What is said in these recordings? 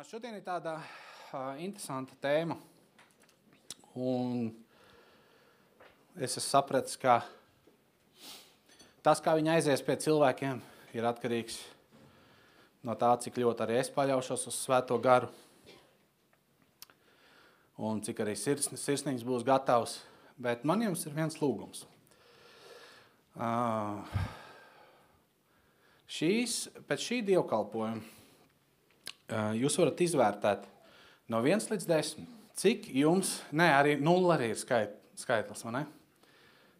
Šodien ir tāda uh, interesanta tēma. Un es esmu sapratis, ka tas, kā viņi aizies pie cilvēkiem, ir atkarīgs no tā, cik ļoti arī es paļaušos uz Svēto garu. Un cik arī sirds, sirsniņš būs gatavs. Bet man jums ir viens lūgums. Uh, šīs, pēc šī dievkalpojuma jūs varat izvērtēt no 1 līdz 10. Cik jums, ne, arī 0 arī ir skait, skaitlis, vai ne?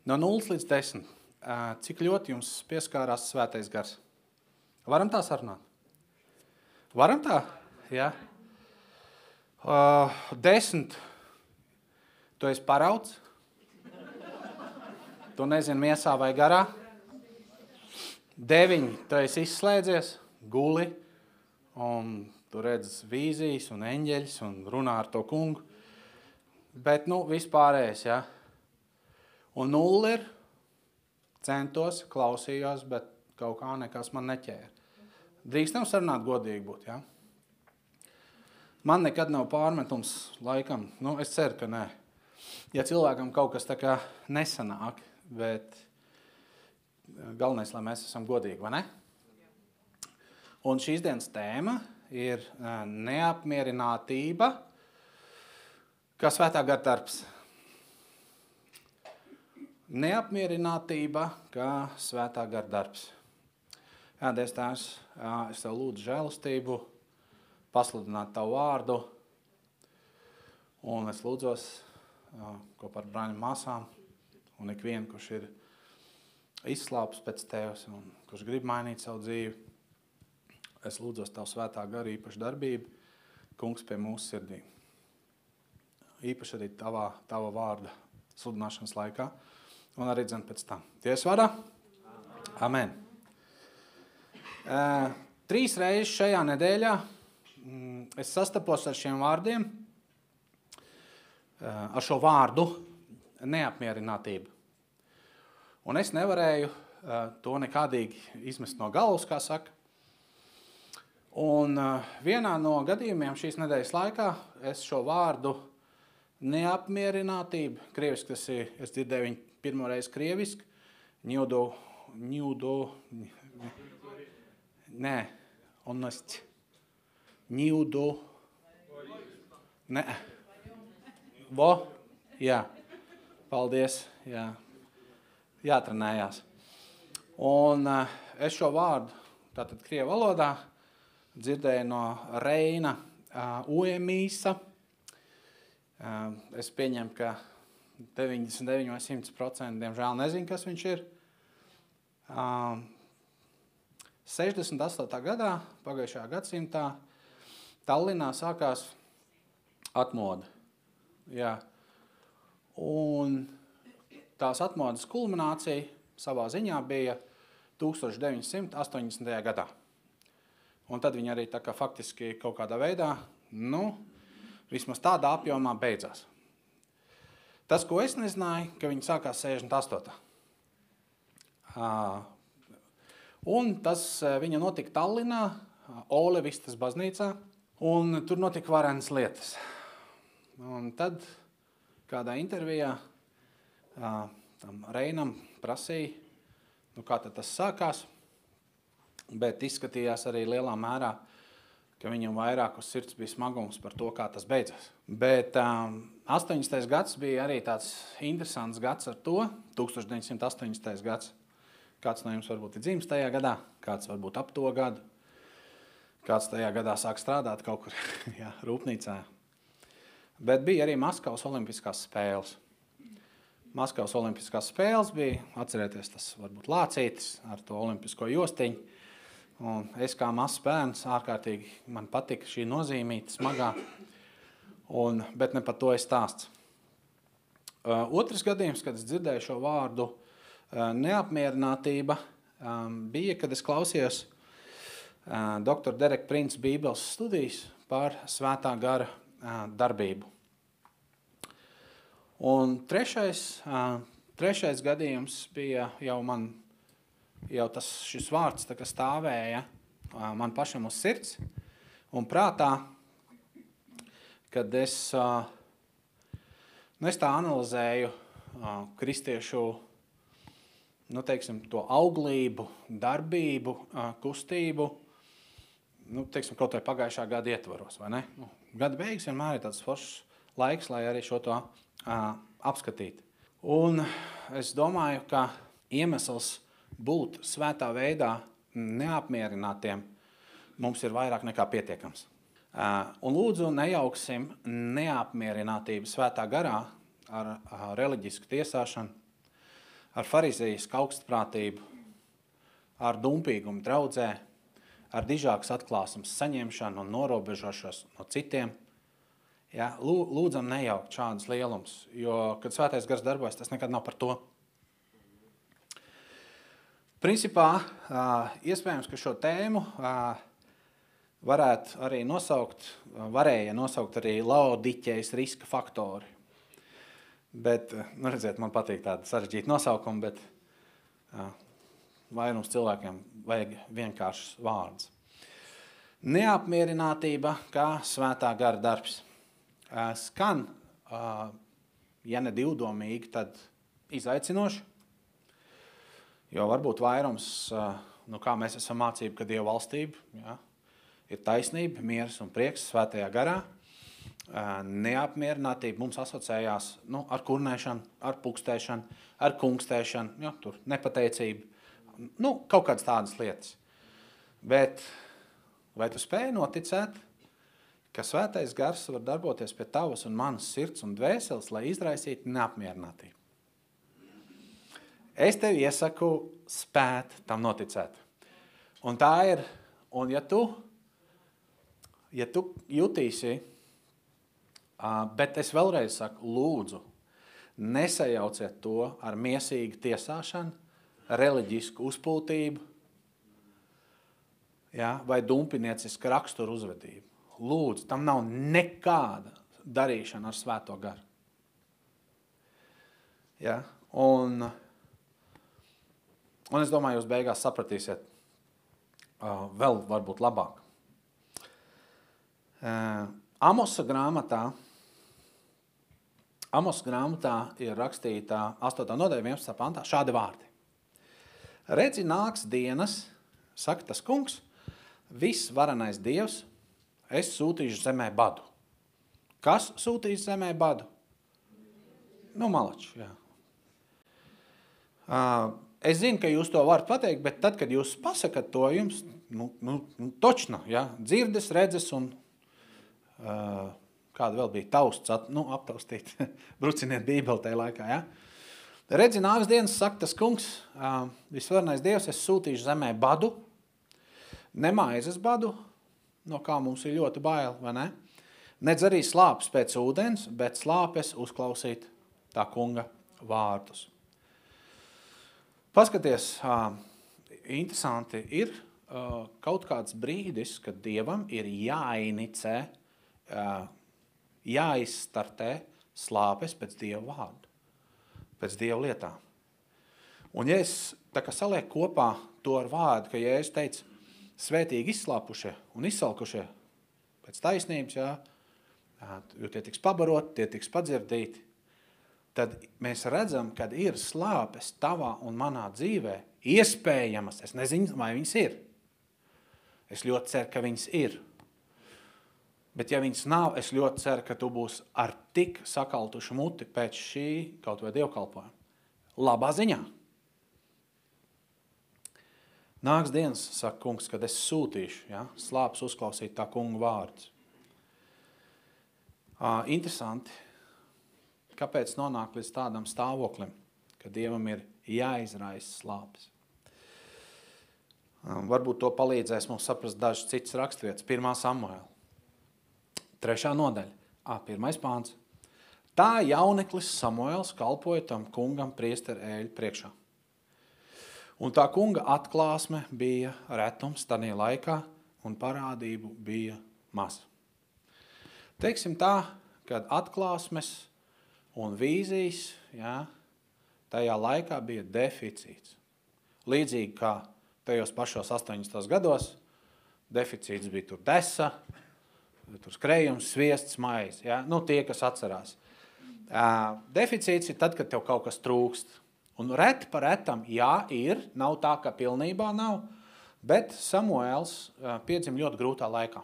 No 0 līdz 10. Uh, cik ļoti jums pieskārās svētais gars? Varam tā sarunāt? Varam tā? Jā. Uh, desmit. Tu esi parauts? Tu nezini miesā vai garā? Deviņi. Tu esi izslēdzies, guli, un tu redz vīzijas un eņģeļus un runā ar to kungu. Bet, nu, vispārējais, ja. Un nulli ir centos, klausījos, bet kaut kā nekas man neķēra. Drīkstam sarunāt godīgi būt, ja? Man nekad nav pārmetums laikam, nu, es ceru, ka nē. Ja cilvēkam kaut kas tā kā nesanāk, bet galvenais, lai mēs esam godīgi, vai ne? Un šīs dienas tēma ir neapmierinātība, kā svētā gara darbs. Neapmierinātība, kā svētā gara darbs. Jā, Dievs Tēvs, es Tev lūdzu žēlastību, pasludināt Tavu vārdu, un es lūdzos kopā ar brāļiem māsām un ikvienu, kurš ir izslāpis pēc Tevis un kurš grib mainīt savu dzīvi. Es lūdzos Tavu svētā gara īpašu darbību, kungs pie mūsu sirdīm. Īpaši arī tavā, tava vārda sludināšanas laikā un arī dzen pēc tam. Ties vārdā? Amen. Uh, trīs reizes šajā nedēļā mm, es sastapos ar šiem vārdiem, uh, ar šo vārdu neapmierinātība. Un es nevarēju uh, to nekādīgi izmest no galvas, kā saka. Un uh, vienā no gadījumiem šīs nedēļas laikā es šo vārdu neapmierinātība, krieviski tas ir, es dzirdēju viņu pirmo reizi krieviski, ņūdo, ņūdo, nē, onost, ņūdo, nē, vo, jā, paldies, jā, jātrenējās. Un uh, es šo vārdu, tātad krievu valodā, dzirdēju no Reina Uemīsa, Es pieņemu, ka 99 vai 100% diemžēl nezinu, kas viņš ir. 68. gadā, pagājušajā gadsimtā, Tallinā sākās atmoda. Jā. Un tās atmodas kulminācija savā ziņā bija 1980. gadā. Un tad viņi arī faktiski kaut kādā veidā, nu, vismaz tādā apjomā beidzās. Tas, ko es nezināju, ka viņi sākās 68. Uh, un tas viņa notika Tallinā, Olevistas baznīcā, un tur notika varenas lietas. Un tad kādā intervijā uh, tam Reinam prasīja, nu kā tas sākās, bet izskatījās arī lielā mērā, ka viņam vairāk uz sirds bija smagums par to, kā tas beidzās. Bet um, 80. gads bija arī tāds interesants gads ar to, 1980. gads. Kāds no jums varbūt ir dzimis tajā gadā, kāds varbūt ap to gadu, kāds tajā gadā sāk strādāt kaut kur jā, rūpnīcā. Bet bija arī Maskavas olimpiskās spēles. Maskavas olimpiskās spēles bija, atcerieties, tas varbūt lācītis ar to olimpisko jostiņu. Un es kā mazs bērns ārkārtīgi man patika šī nozīmīta, smagā, un, bet ne par to ir stāsts. Uh, otrs gadījums, kad es dzirdēju šo vārdu uh, neapmierinātība, um, bija, kad es klausījos uh, dr. Dereka Prince bībeles studijas par svētā gara darbību. Un trešais, trešais gadījums bija jau man jau tas vārds tā, stāvēja man pašam uz sirds un prātā kad es, nu, es tā analizēju kristiešu nu, teiksim, to auglību, darbību, kustību, nu, teiksim, kaut vai pagājušā gada ietvaros. Nu, gada beigas vienmēr ir tāds foršs laiks, lai arī šo to uh, apskatītu. Un es domāju, ka iemesls būt svētā veidā neapmierinātiem mums ir vairāk nekā pietiekams. Un lūdzu, nejauksim neapmierinātību svētā garā ar, reliģisku tiesāšanu, ar farizējisku augstprātību, ar dumpīgumu draudzē, ar dižākas atklāsmes saņemšanu un norobežošos no citiem. Ja, lūdzam, nejaukt šādus lielumus, jo, kad svētais gars darbojas, tas nekad nav par to. Principā, iespējams, ka šo tēmu varētu arī nosaukt, varēja nosaukt arī laodiķejas riska faktori. Bet, nu, redziet, man patīk tāda sarežģīta nosaukuma, bet vairums cilvēkiem vajag vienkāršs vārds. Neapmierinātība kā svētā gara darbs. Skan, ja ne divdomīgi, tad izaicinoši. Jo varbūt vairums, uh, nu, kā mēs esam mācību, ka Dieva valstība ja, ir taisnība, miers un prieks svētajā garā – neapmierinātība mums asociējās nu, ar kurnēšanu, ar pukstēšanu, ar kungstēšanu, ja, tur nepateicību, nu, kaut kādas tādas lietas. Bet vai tu spēj noticēt, ka svētais gars var darboties pie tavas un manas sirds un dvēseles, lai izraisītu neapmierinātību? Es tev iesaku spēt tam noticēt. Un tā ir, un ja tu, ja tu jutīsi, Bet es vēlreiz saku, lūdzu, nesajauciet to ar mėsīgu tiesāšanu, reliģisku uzpūtību ja, vai dumpiniecisku raksturu uzvedību. Lūdzu, tam nav nekāda darīšana ar svēto garu. Ja? Un, un es domāju, jūs beigās sapratīsiet uh, vēl varbūt labāk. Uh, Amosa grāmatā Amos grāmatā ir rakstīta 8. nodaļa 11. pantā šādi vārdi. Redzi, nāks dienas, saka tas kungs, viss varenais dievs, es sūtīšu zemē badu. Kas sūtīs zemē badu? Nu, malači, jā. Uh, es zinu, ka jūs to varat pateikt, bet tad, kad jūs pasakat to, jums, nu, nu, nu točna, ja, dzirdes, redzes un uh, kāda vēl bija tausts, nu, aptaustīt, bruciniet bībeli tajā laikā, ja? Redzi, nāks dienas, saka tas kungs, uh, visvarenais Dievs, es sūtīšu zemē badu, nemaizes badu, no kā mums ir ļoti bail, vai ne? Nedz arī slāpes pēc ūdens, bet slāpes uzklausīt tā kunga vārdus. Paskaties, interesanti ir kaut kāds brīdis, kad Dievam ir jāinicē jāizstartē slāpes pēc Dieva vārdu, pēc Dieva lietām. Un ja es salieku kopā to ar vārdu, ka Jēzus teica, svētīgi izslāpušie un izsalkušie pēc taisnības, jā, jo tie tiks pabaroti, tie tiks padzirdīti, tad mēs redzam, ka ir slāpes tavā un manā dzīvē, iespējamas, es nezinu, vai viņas ir. Es ļoti ceru, ka viņas ir. Bet, ja viņas nav, es ļoti ceru, ka tu būsi ar tik sakaltušu muti pēc šī kaut vai dievkalpojuma. Labā ziņā. Nāks dienas, saka kungs, kad es sūtīšu, ja, slāpes uzklausīt tā kunga vārdus. Uh, interesanti, kāpēc nonāk līdz tādam stāvoklim, ka Dievam ir jāizraisa slāpes. Um, varbūt to palīdzēs mums saprast dažas citas raksturvietas. Pirmā Samuēla. Trešā nodaļa, A, pirmais pāns. Tā jauneklis Samuēls kalpoja tam kungam priesteru ēļu priekšā. Un tā kunga atklāsme bija retums tajā laikā, un parādību bija maz. Teiksim tā, kad atklāsmes un vīzijas jā, tajā laikā bija deficīts. Līdzīgi kā tajos pašos 80. gados, deficīts bija tur desa, tur skrējums, sviests, maize. Ja? Nu, tie, kas atcerās. Deficīts ir tad, kad tev kaut kas trūkst. Un reti par retam, jā, ir, nav tā, ka pilnībā nav, bet Samuēls piedzim ļoti grūtā laikā.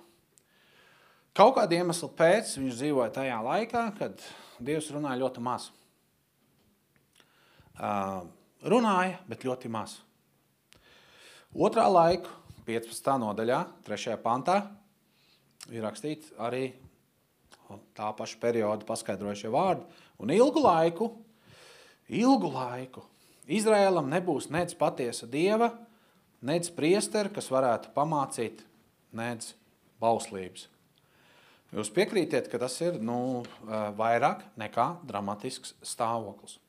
Kaut kāda iemesla pēc viņš dzīvoja tajā laikā, kad Dievs runāja ļoti maz. Uh, runāja, bet ļoti maz. Otrā laika, 15. nodaļā, 3. pantā, ir rakstīts arī tā paša perioda paskaidrojušie vārdi. Un ilgu laiku, ilgu laiku Izrēlam nebūs nec patiesa dieva, nec priesteri, kas varētu pamācīt, nec bauslības. Jūs piekrītiet, ka tas ir nu, vairāk nekā dramatisks stāvoklis.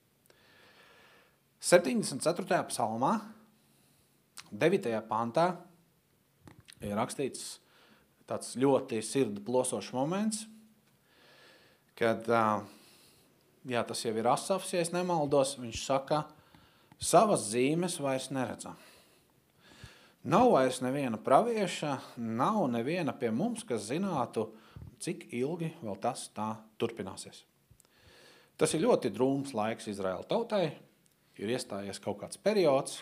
74. psalmā, 9. pantā, ir rakstīts tāds ļoti sirdi plosošs moments, kad jā, tas jau ir Asafs, ja nemaldos, viņš saka, savas zīmes vairs neredzam. Nav vairs neviena pravieša, nav neviena pie mums, kas zinātu, cik ilgi vēl tas tā turpināsies. Tas ir ļoti drūms laiks Izraēla tautai. Ir iestājies kaut kāds periods,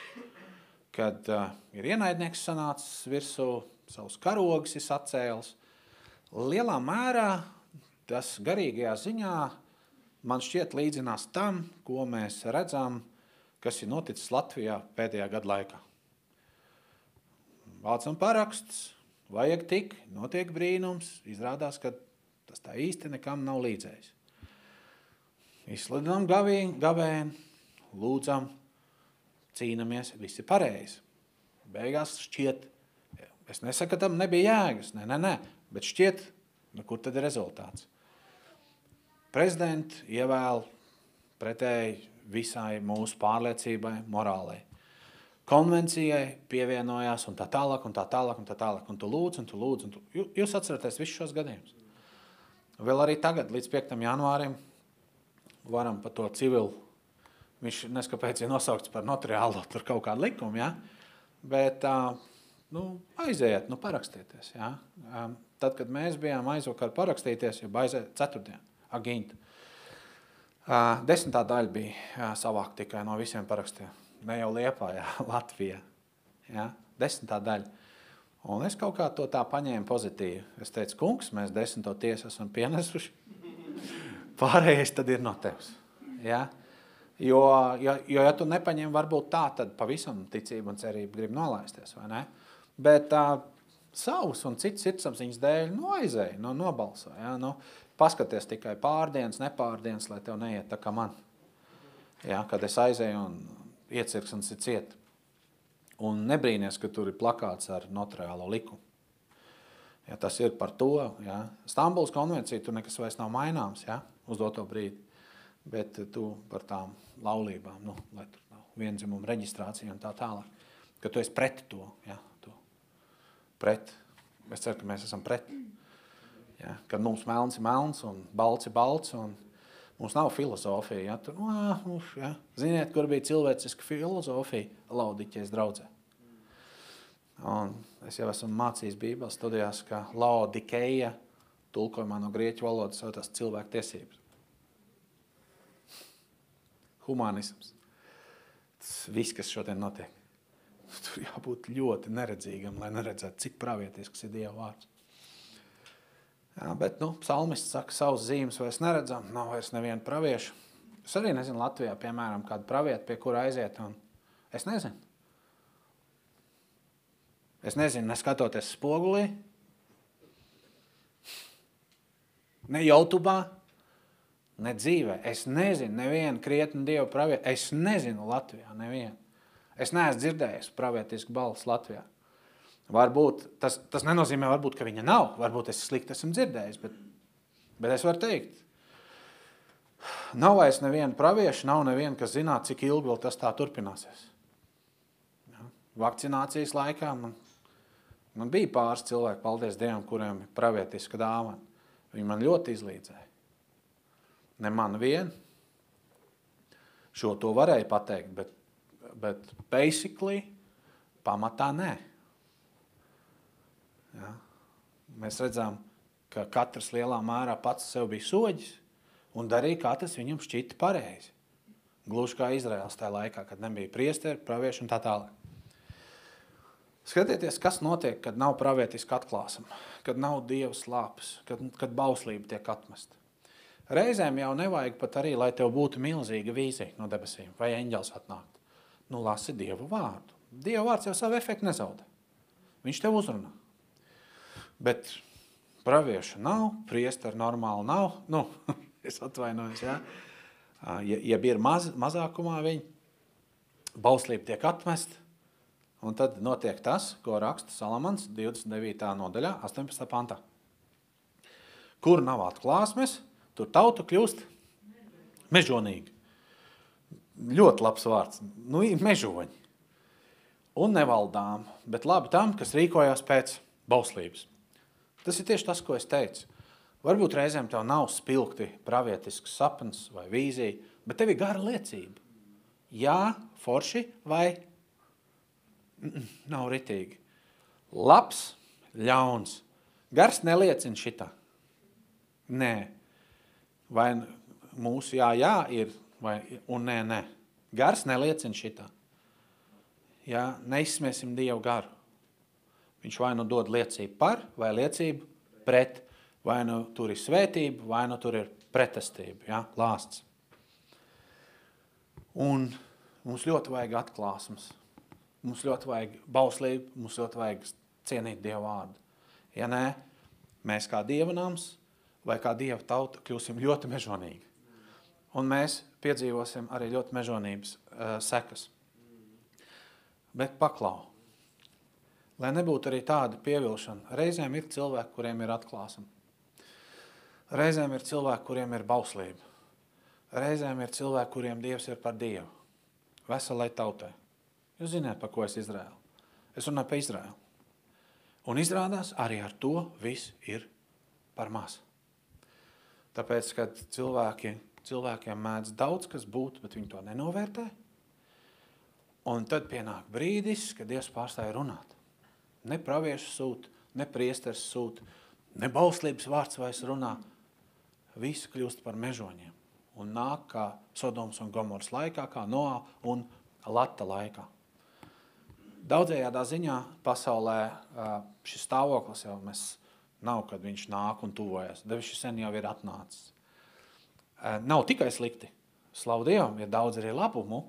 kad uh, ir ienaidnieks sanācis virsū, savus karogus ir sacēlis. Lielā mērā tas garīgajā ziņā man šķiet līdzinās tam, ko mēs redzam, kas ir noticis Latvijā pēdējā gada laikā. Vācam parakstus, vajag tik, notiek brīnums, izrādās, ka tas tā īsti nekam nav līdzējis. Izsludinām gavēnu, lūdzam, cīnāmies, viss ir pareizi. Beigās šķiet, Es nesaku, ka tam nebija jēgas, nē, nē, nē, bet šķiet, nu, kur tad ir rezultāts. Prezidents ievēl pretēji visai mūsu pārliecībai, morālei. Konvencijai pievienojās un tā tālāk, un tā tālāk, un tā tālāk. Un tu lūdz, un tu lūdz, un tu... Jūs atceraties visus šos gadījumus. Vēl arī tagad, līdz 5. janvārim, varam par to civilu. Viņš neskapēc ir nosaukts par notariālo tur kaut kādu likumu, ja? bet nu, aiziet, nu, parakstieties. Ja? Tad, kad mēs bijām aizvakar parakstīties, jau aiziet ceturtdien, aginta. Uh, desmitā daļa bija jā, savākt tikai no visiem parakstiem. Ne jau Liepā, jā, Latvijā. Ja? Desmitā daļa. Un es kaut kā to tā paņēmu pozitīvi. Es teicu, kungs, mēs desmito tiesu esam pienesuši. Pārējais tad ir no tevis. Ja? Jo, jo, jo, ja tu nepaņem varbūt tā, tad pavisam ticība un cerība grib nolaisties, vai ne? Bet uh, savus un citas sirdsapziņas dēļ nu, aizēja, nu, nobalsoja. Ja? Nu, paskaties tikai pārdienas, nepārdienas, lai tev neiet tā kā man. Ja? Kad es aizēju un iecirksnis ir ciet. Un nebrīnies, ka tur ir plakāts ar notariālo likumu. Ja, tas ir par to. Ja. Stambuls konvencija tur nekas vairs nav maināms ja, uz doto brīdi. Bet tu par tām laulībām, nu, lai tur nav vienzimumu reģistrācija un tā tālāk, ka tu esi pret to. Ja pret. Es ceru, ka mēs esam pret. Ja? Kad mums melns ir melns un balts ir balts. Mums nav filozofija. Ja? Tur, ā, uf, ja? Ziniet, kur bija cilvēciska filozofija? Laudiķies draudzē. Un es jau esmu mācījis Bībeles studijās, ka Laudikeja tulkojumā no grieķu valodas saucās cilvēku tiesības. Humanisms. Tas viss, kas šodien notiek. Tur jābūt ļoti neredzīgam, lai neredzētu, cik pravietisks ir Dieva vārds. Jā, bet nu, psalmists saka, savus zīmes vairs neredzam, nav vairs neviena pravieša. Es arī nezinu Latvijā, piemēram, kādu pravieti, pie kura aiziet. Es nezinu. Es nezinu, neskatoties spogulī, ne YouTube, ne dzīvē. Es nezinu, nevienu krietnu dievu pravieti. Es nezinu Latvijā nevienu. Es neesmu dzirdējis pravietisku balsi Latvijā. Varbūt tas, tas nenozīmē, varbūt, ka viņa nav. Varbūt es slikti esmu dzirdējis, bet, bet es varu teikt, nav vairs neviena pravieša, nav neviena, kas zinātu, cik ilgi vēl tas tā turpināsies. Ja? Vakcinācijas laikā man, man bija pāris cilvēki, paldies Dievam, kuriem ir pravietiska dāvana. Viņi man ļoti izlīdzēja. Ne man vien. Šo to varēja pateikt, bet bet basically pamatā nē. Ja? Mēs redzam, ka katrs lielā mērā pats sev bija soģis un darīja, kā tas viņam šķita pareizi. Gluži kā Izraels tajā laikā, kad nebija priesteri, pravieši un tā tālāk. Skatieties, kas notiek, kad nav pravietiska atklāsuma, kad nav dieva slāpes, kad, kad bauslība tiek atmesta. Reizēm jau nevajag pat arī, lai tev būtu milzīga vīzija no debesīm, vai eņģels atnākt. Nu, lasi Dievu vārdu. Dieva vārds jau savu efektu nezaudē. Viņš tev uzrunā. Bet pravieša nav, priestara normāli nav. Nu, es atvainojos, ja? Ja, ja ir maz, mazākumā viņi, bauslība tiek atmesta, un tad notiek tas, ko raksta Salamans 29. nodaļā, 18. pantā. Kur nav atklāsmes, tur tauta kļūst mežonīga. Ļoti labs vārds. Nu, mežoņi. Un nevaldām, bet labi tam, kas rīkojās pēc bauslības. Tas ir tieši tas, ko es teicu. Varbūt reizēm tev nav spilgti pravietisks sapnis vai vīzija, bet tev ir gara liecība. Jā, forši vai nav ritīgi. Labs, ļauns. Gars neliecina šitā. Nē. Vai mūsu jā, jā ir, vai, un nē, nē. Gars neliecina šitā. Jā, neizsmiesim Dievu garu. Viņš vai nu dod liecību par, vai liecību pret. Vai nu tur ir svētība, vai nu tur ir pretestība, ja? lāsts. Un mums ļoti vajag atklāsmes. Mums ļoti vajag bauslību, mums ļoti vajag cienīt Dievu vārdu. Ja nē, mēs kā Dieva nams vai kā Dieva tauta kļūsim ļoti mežonīgi. Un mēs piedzīvosim arī ļoti mežonības uh, sekas. Bet paklau, lai nebūtu arī tāda pievilšana, reizēm ir cilvēki, kuriem ir atklāsme. Reizēm ir cilvēki, kuriem ir bauslība. Reizēm ir cilvēki, kuriem Dievs ir par Dievu. Veselai tautai. Jūs zināt, pa ko es Izraēlu. Es runāju par Izraēlu. Un izrādās, arī ar to viss ir par maz. Tāpēc, kad cilvēki, cilvēkiem mēdz daudz kas būt, bet viņi to nenovērtē, un tad pienāk brīdis, kad Dievs pārstāja runāt. Ne praviešu sūt, ne priesteris sūt, ne bauslības vārds vairs runā, visi kļūst par mežoņiem un nāk kā Sodoms un Gomoras laikā, kā Noā un Lata laikā. Daudzējādā ziņā pasaulē šis stāvoklis jau mēs nav, kad viņš nāk un tuvojas. Devišķi sen jau ir atnācis. Nav tikai slikti. Slavu Dievam, ir daudz arī labumu,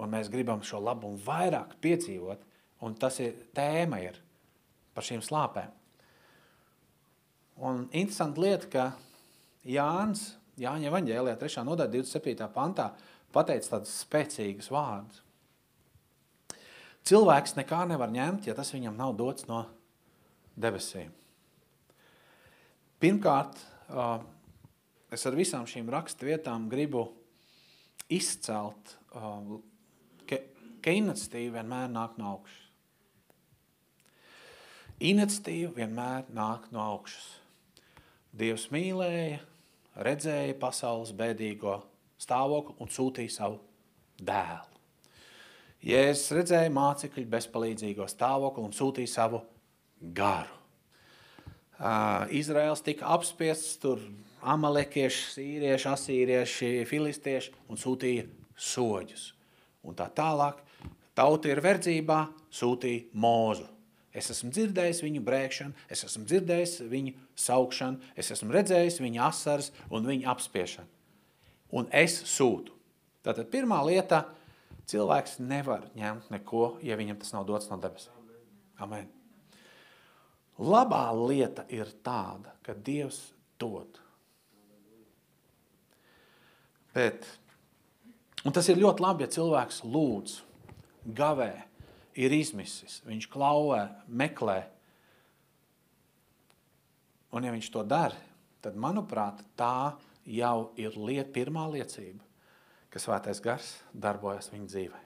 un mēs gribam šo labumu vairāk piedzīvot, un tas ir tēma ir par šīm slāpēm. Un interesanti lieta, ka Jānis, Jāņa Evanģēlijā 3. nodaļa 27. pantā pateica tādus spēcīgus vārdus. Cilvēks nekā nevar ņemt, ja tas viņam nav dots no debesīm. Pirmkārt, es ar visām šīm rakstu vietām gribu izcelt, ka, ka iniciatīva vienmēr nāk no augšas. Iniciatīva vienmēr nāk no augšas. Dievs mīlēja, redzēja pasaules bēdīgo stāvokli un sūtīja savu dēlu. Jēzus redzēja mācekļu bezpalīdzīgo stāvokli un sūtīja savu garu. Uh, Izraels tika apspiests, tur amalekieši, sīrieši, asīrieši, filistieši un sūtīja soģus. Un tā tālāk, tauta ir verdzībā, sūtīja mūzu. Es esmu dzirdējis viņu brēkšanu, es esmu dzirdējis viņu saukšanu, es esmu redzējis viņa asaras un viņa apspiešanu. Un es sūtu. Tātad pirmā lieta – cilvēks nevar ņemt neko, ja viņam tas nav dots no debesīm. Amen. Labā lieta ir tāda, ka Dievs dod. Bet, un tas ir ļoti labi, ja cilvēks lūdz, gavē, ir izmisis, viņš klauvē, meklē. Un ja viņš to dara, tad, manuprāt, tā jau ir liet, pirmā liecība, ka svētais gars darbojas viņa dzīvē.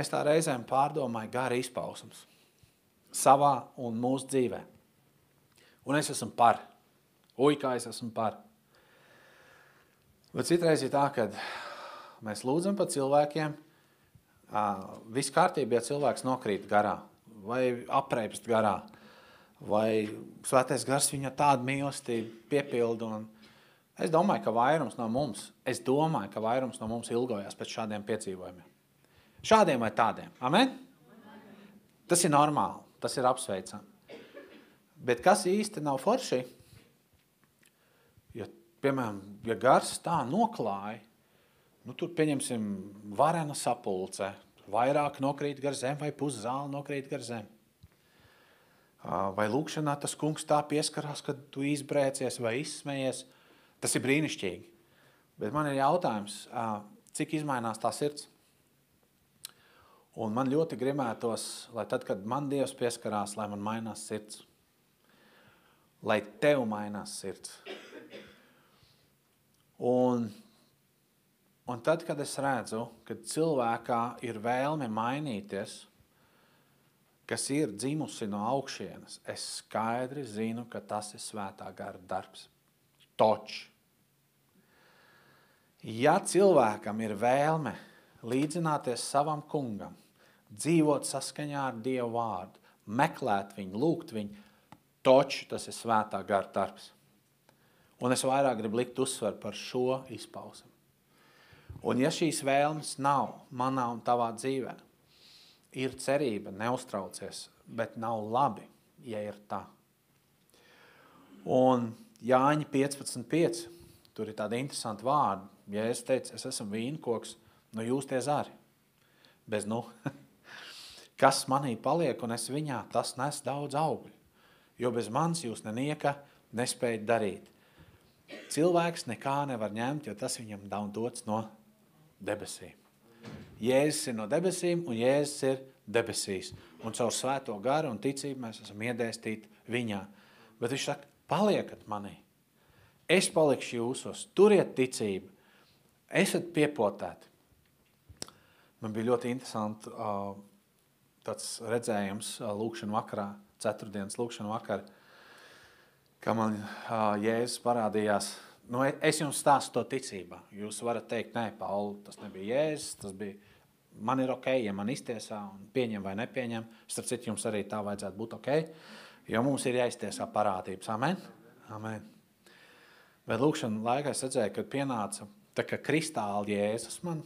Es tā reizēm pārdomāju gara izpausmes savā un mūsu dzīvē. Un es esmu par. Uj, kā es esmu par. Bet citreiz ir tā, ka mēs lūdzam par cilvēkiem, Viss kārtībā, ja cilvēks nokrīt garā vai apreipst garā. vai svētais gars viņa tādu mīlestību piepildu. Un es domāju, ka vairums no mums, es domāju, ka vairums no mums ilgojās pēc šādiem piedzīvojumiem. Šādiem vai tādiem. Amen? Tas ir normāli, tas ir apsveicami. Bet kas īsti nav forši? Ja, piemēram, ja gars tā noklāja, nu, tur pieņemsim varena sapulce, vairāk nokrīt gar zem vai puszāli nokrīt gar zem. Vai lūkšanā tas kungs tā pieskarās, kad tu izbrēcies vai izsmējies, tas ir brīnišķīgi. Bet man ir jautājums, cik izmainās tā sirds? Un man ļoti gribētos, lai tad, kad man Dievs pieskarās, lai man mainās sirds. Lai tev mainās sirds. Un, un tad, kad es redzu, ka cilvēkā ir vēlme mainīties, kas ir dzimusi no augšienes, es skaidri zinu, ka tas ir svētā gara darbs. Toč. Ja cilvēkam ir vēlme līdzināties savam kungam, dzīvot saskaņā ar Dievu vārdu, meklēt viņu, lūgt viņu, toču tas ir svētā gara darbs. Un es vairāk gribu likt uzsver par šo izpausmu. Un ja šīs vēlmes nav manā un tavā dzīvē, ir cerība, neuztraucies, bet nav labi, ja ir tā. Un Jāņa 15.5. Tur ir tādi interesanti vārdi. Ja es teicu, es esmu vīnkoks, nu jūs tie zari. Bez nu. Kas manī paliek un es viņā, tas nes daudz augļu. Jo bez manis jūs nenieka nespējat darīt. Cilvēks nekā nevar ņemt, jo tas viņam nav dots no debesīm. Jēzus ir no debesīm un Jēzus ir debesīs. Un caur svēto garu un ticību mēs esam iedēstīti viņā. Bet viņš saka, paliekat manī. Es palikšu jūsos, turiet ticību, esat piepotēti. Man bija ļoti interesanti uh, tāds redzējums uh, lūkšanu vakarā, ceturtdienas lūkšanu vakarā, ka man uh, Jēzus parādījās. Nu, es jums stāstu to ticībā. Jūs varat teikt, nē, Pauli, tas nebija Jēzus, tas bija man ir ok, ja man iztiesā un pieņem vai nepieņem. Starp citu, jums arī tā vajadzētu būt ok, jo mums ir jāiztiesā parādības. Amen? Amen. Bet lūkšana laikā es redzēju, kad pienāca tā kā kristāli Jēzus man,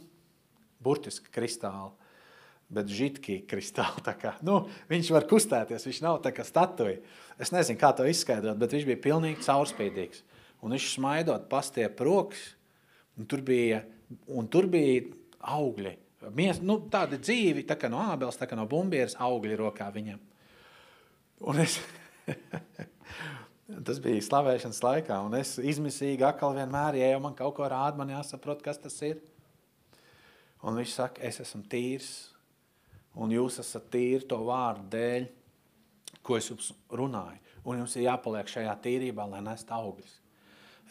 burtiski kristāli, bet žitki kristāli. Tā kā, nu, viņš var kustēties, viņš nav tā kā statuja. Es nezinu, kā to izskaidrot, bet viņš bija pilnīgi caurspīdīgs. Un viņš smaidot pastiep rokas, un tur bija, un tur bija augļi Mies, nu, tādi dzīvi, tā kā no ābeles, tā kā no bumbieras augļi rokā viņam. Un es, tas bija slavēšanas laikā, un es izmisīgi atkal vienmēr, ja jau man kaut ko rāda, man jāsaprot, kas tas ir. Un viņš saka, es esmu tīrs, un jūs esat tīri to vārdu dēļ, ko es jums runāju. Un jums ir jāpaliek šajā tīrībā, lai nest augļus.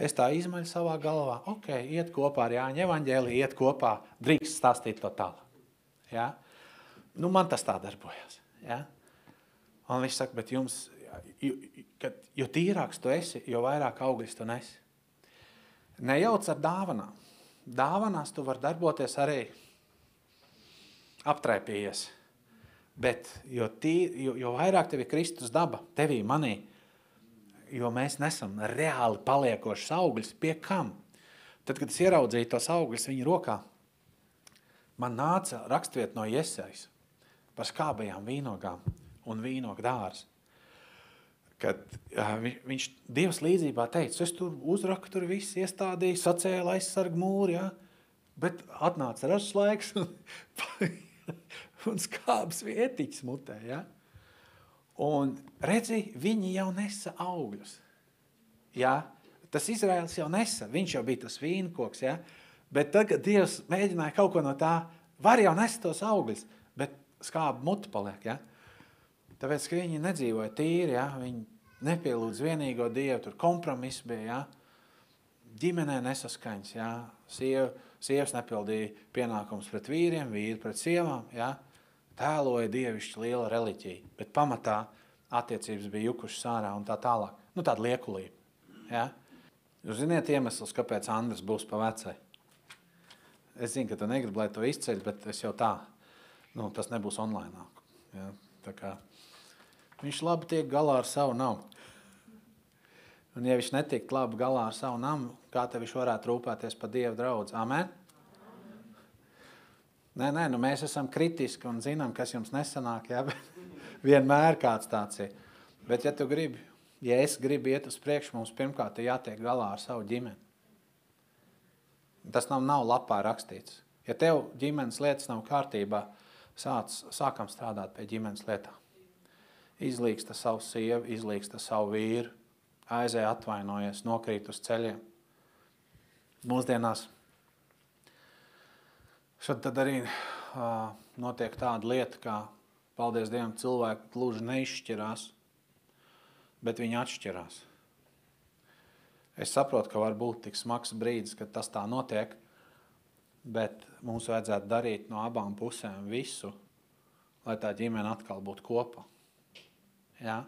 Es tā izmaļu savā galvā, ok, iet kopā ar Jāņa evaņģēliju, iet kopā, drīkst stāstīt to tālāk. Ja? Nu, man tas tā darbojas. Ja? Un viņš saka, bet jums, jo, kad, jo tīrāks tu esi, jo vairāk augļus tu nesi. Nejauc ar dāvanām. Dāvanās tu var darboties arī aptraipījies. Bet jo, tī, jo, jo vairāk tev ir Kristus daba, tevī, manī, jo mēs nesam reāli paliekošas augļus. Pie kam? Tad, kad es ieraudzīju tos augļus viņa rokā, man nāca rakstviet no iesaistas par skābajām vīnogām un vīnogu dārzu. Kad uh, viņš Dievs līdzībā teica, es tur uzraku, tur viss iestādīju, sacēlu aizsargu mūri, ja? bet atnāca ražas laiks un, un skābs vietiķis mutē. Ja? Un redzi, viņi jau nesa augļus. Ja? Tas Izraels jau nesa, viņš jau bija tas vīnkoks. Ja? Bet tagad Dievs mēģināja kaut ko no tā, var jau nest tos augļus, bet skāba mutu paliek. Ja? Tāpēc, ka viņi nedzīvoja tīri, ja? viņi nepielūdz vienīgo Dievu, tur kompromiss bija. Ja? Ģimenē nesaskaņas, ja? Siev, sievas nepildīja pienākums pret vīriem, vīri pret sievām. Ja? Tēloja dievišķi liela reliģija, bet pamatā attiecības bija jukušas ārā un tā tālāk. Nu, tāda liekulība. Ja? Jūs ziniet iemesls, kāpēc Andris būs pa vecai? Es zinu, ka tu negribi, lai to izceļ, bet es jau tā, nu, tas nebūs online. Ja? Tā kā viņš labi tiek galā ar savu namu. Un ja viņš netiek labi galā ar savu namu, kā te viņš varētu rūpēties par Dieva draudz? Amen? Nē, nē, nu mēs esam kritiski un zinām, kas jums nesanāk, jā, vienmēr kāds tāds ir. Bet ja tu gribi, ja es gribu iet uz priekšu, mums pirmkārt ir jātiek galā ar savu ģimeni. Tas nav, nav lapā rakstīts. Ja tev ģimenes lietas nav kārtībā, sāc, sākam strādāt pie ģimenes lietām. Izlīgsta savu sievu, izlīgsta savu vīru, aizēja atvainojies, nokrīt uz ceļiem. Mūsdienās šad tad arī uh, notiek tāda lieta, kā, paldies Dievam, cilvēki gluži neizšķirās, bet viņi atšķirās. Es saprotu, ka var būt tik smags brīdis, kad tas tā notiek, bet mums vajadzētu darīt no abām pusēm visu, lai tā ģimene atkal būtu kopā. Ja?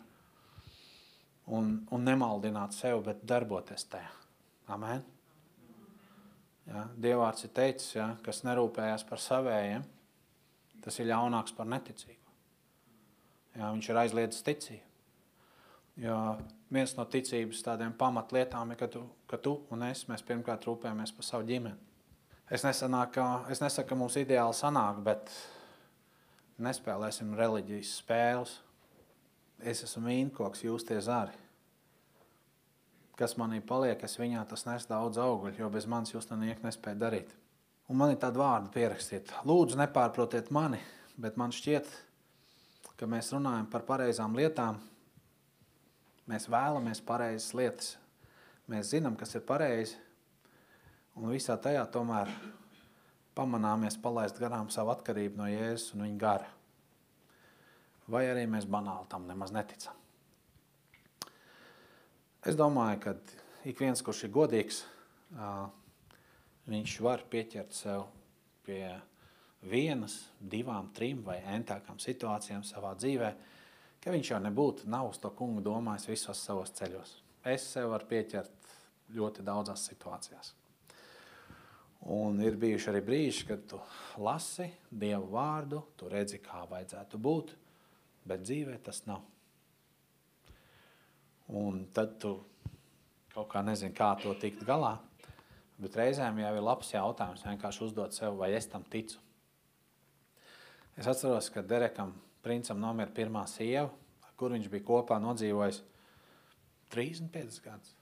Un, un nemaldināt sevi, bet darboties tajā. Amen. Ja? Dievvvārds ir teicis, ja, kas nerūpējās par savējiem, tas ir ļaunāks par neticīgu. Ja, viņš ir aizliedzis ticību. Jo viens no ticības tādiem pamatlietām ir, ka tu, ka tu un es, mēs pirmkārt rūpējamies par savu ģimeni. Es, nesanāk, es nesaku, ka mums ideāli sanāk, bet nespēlēsim reliģijas spēles. Es esmu vīnkoks, jūs tie zari. Kas manī paliek, es viņā tas nes daudz augļu, jo bez manis jūs to niek nespēja darīt. Un man ir tāda vārda pierakstīt. Lūdzu, nepārprotiet mani, bet man šķiet, ka mēs runājam par pareizām lietām. Mēs vēlamies pareizas lietas. Mēs zinām, kas ir pareizi, Un visā tajā tomēr pamanāmies palaist garām savu atkarību no Jēzus un viņa gara. Vai arī mēs banāli tam nemaz neticam. Es domāju, ka ik viens, kurš ir godīgs, viņš var pieķert sev pie vienas, divām, trim vai entākām situācijām savā dzīvē, ka viņš jau nebūtu, nav uz to kungu domājis visos savos ceļos. Es sev varu pieķert ļoti daudzās situācijās. Un ir bijuši arī brīži, kad tu lasi Dievu vārdu, tu redzi, kā vajadzētu būt, bet dzīvē tas nav. Un tad tu kaut kā nezini, kā to tikt galā. Bet reizēm jau ir labs jautājums vienkārši uzdot sev, vai es tam ticu. Es atceros, ka Derekam princam nomira pirmā sieva, kur viņš bija kopā nodzīvojis 35 gadus.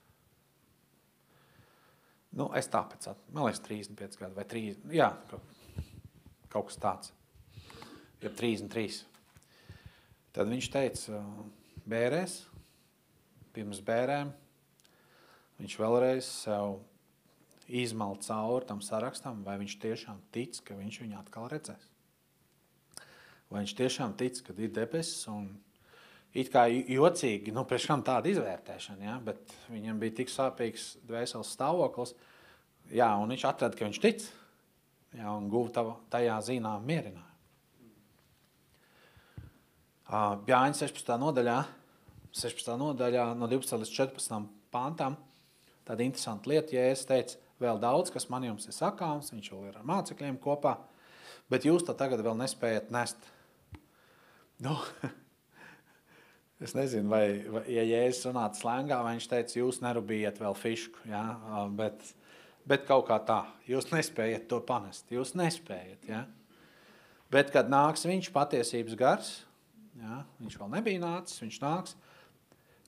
Nu, es tāpēc, man liekas, 35 gadi vai 3, jā, kaut kas tāds. Ir 33. Tad viņš teica, bērēs, pirms bērēm, viņš vēlreiz sev izmal cauri tam sarakstam, vai viņš tiešām tic, ka viņš viņu atkal redzēs. Vai viņš tiešām tic, ka ir debesis un it kā jocīgi, nu, priekš kam tāda izvērtēšana, ja? bet viņam bija tik sāpīgs dvēseles stāvoklis, jā, un viņš atrada, ka viņš tic, jā, un guva tajā zinām mierinājumu. Jāņa 16. nodaļā, 16. nodaļā no 12 līdz 14 pāntām, tāda interesanta lieta, ja es teicu, vēl daudz, kas man jums ir sakāms, viņš vēl ir ar mācekļiem kopā, bet jūs to tagad vēl nespējat nest. Nu, Es nezinu, vai, vai ja Jēzus runātu slēngā, vai viņš teica, jūs nerūpījat vēl fišku. Ja? Bet, bet kaut kā tā, jūs nespējat to panest. Jūs nespējat. Ja? Bet, kad nāks viņš patiesības gars, ja? viņš vēl nebija nācis, viņš nāks,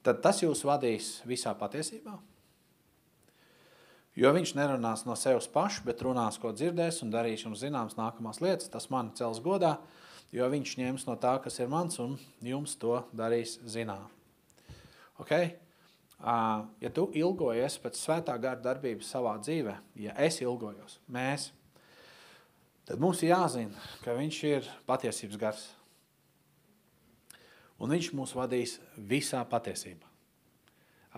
tad tas jūs vadīs visā patiesībā. Jo viņš nerunās no sevis paša, bet runās, ko dzirdēs un darīs jums zināmas nākamās lietas. Tas man cels godā, jo viņš ņems no tā, kas ir mans, un jums to darīs zinām. Okay? Ja tu ilgojies pēc svētā gara darbības savā dzīvē, ja es ilgojos, mēs, tad mums ir jāzina, ka viņš ir patiesības gars. Un viņš mūs vadīs visā patiesībā.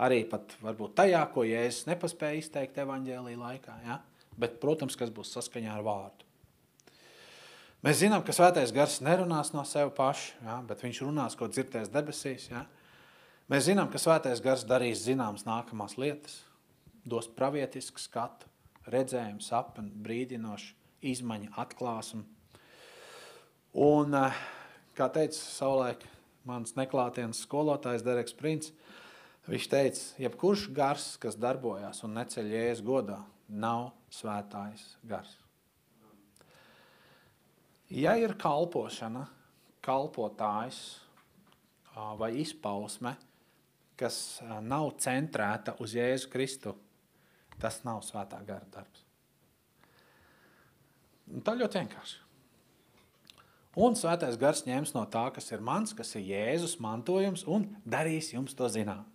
Arī pat varbūt tajā, ko Jēzus nepaspēja izteikt evaņģēlī laikā, ja? bet, protams, kas būs saskaņā ar vārdu. Mēs zinām, ka svētais gars nerunās no sevi paša, ja, bet viņš runās, ko dzirdēs debesīs. Ja. Mēs zinām, ka svētais gars darīs zināmas nākamās lietas, dos pravietisku skatu, redzējumu, sapni, brīdinošu, izmaiņu, atklāsmu. Un, eh, kā teica savulaik mans neklātienes skolotājs Dereks Prince, viņš teica, jebkurš gars, kas darbojās un neceļ jēzus godā, nav svētājs gars. Ja ir kalpošana, kalpotājs vai izpausme, kas nav centrēta uz Jēzu Kristu, tas nav svētā gara darbs. Un tā ļoti vienkārši. Un svētais gars ņems no tā, kas ir mans, kas ir Jēzus mantojums, un darīs jums to zināt.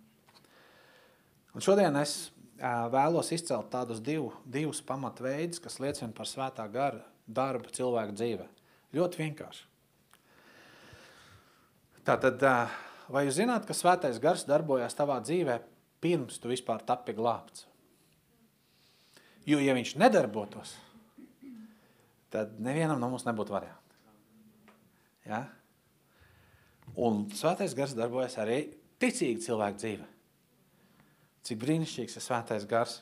Un šodien es vēlos izcelt tādus divu, divus pamatveidus, kas liecina par svētā gara darbu cilvēku dzīvē. Ļoti vienkārši. Tātad, vai jūs zināt, ka svētais gars darbojas tavā dzīvē pirms tu vispār tapi glābts? Jo, ja viņš nedarbotos, tad nevienam no mums nebūtu variantu. Ja? Un svētais gars darbojas arī ticīgi cilvēku dzīve. Cik brīnišķīgs ir svētais gars.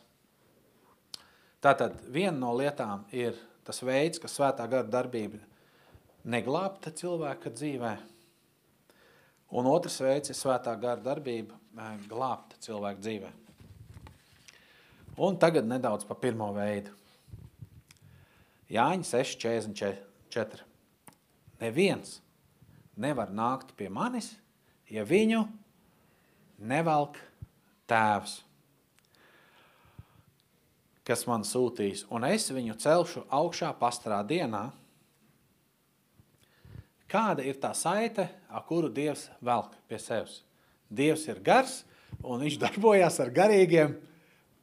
Tātad viena no lietām ir tas veids, ka svētā gara darbība neglābta cilvēka dzīvē. Un otrs veids ir svētā gara darbība glābta cilvēka dzīvē. Un tagad nedaudz par pirmo veidu. Jāņa 6,44. Neviens nevar nākt pie manis, ja viņu nevelk tēvs, kas man sūtīs, un es viņu celšu augšā pastrā dienā. Kāda ir tā saite, ar kuru Dievs velk pie sevis? Dievs ir gars, un viņš darbojas ar garīgiem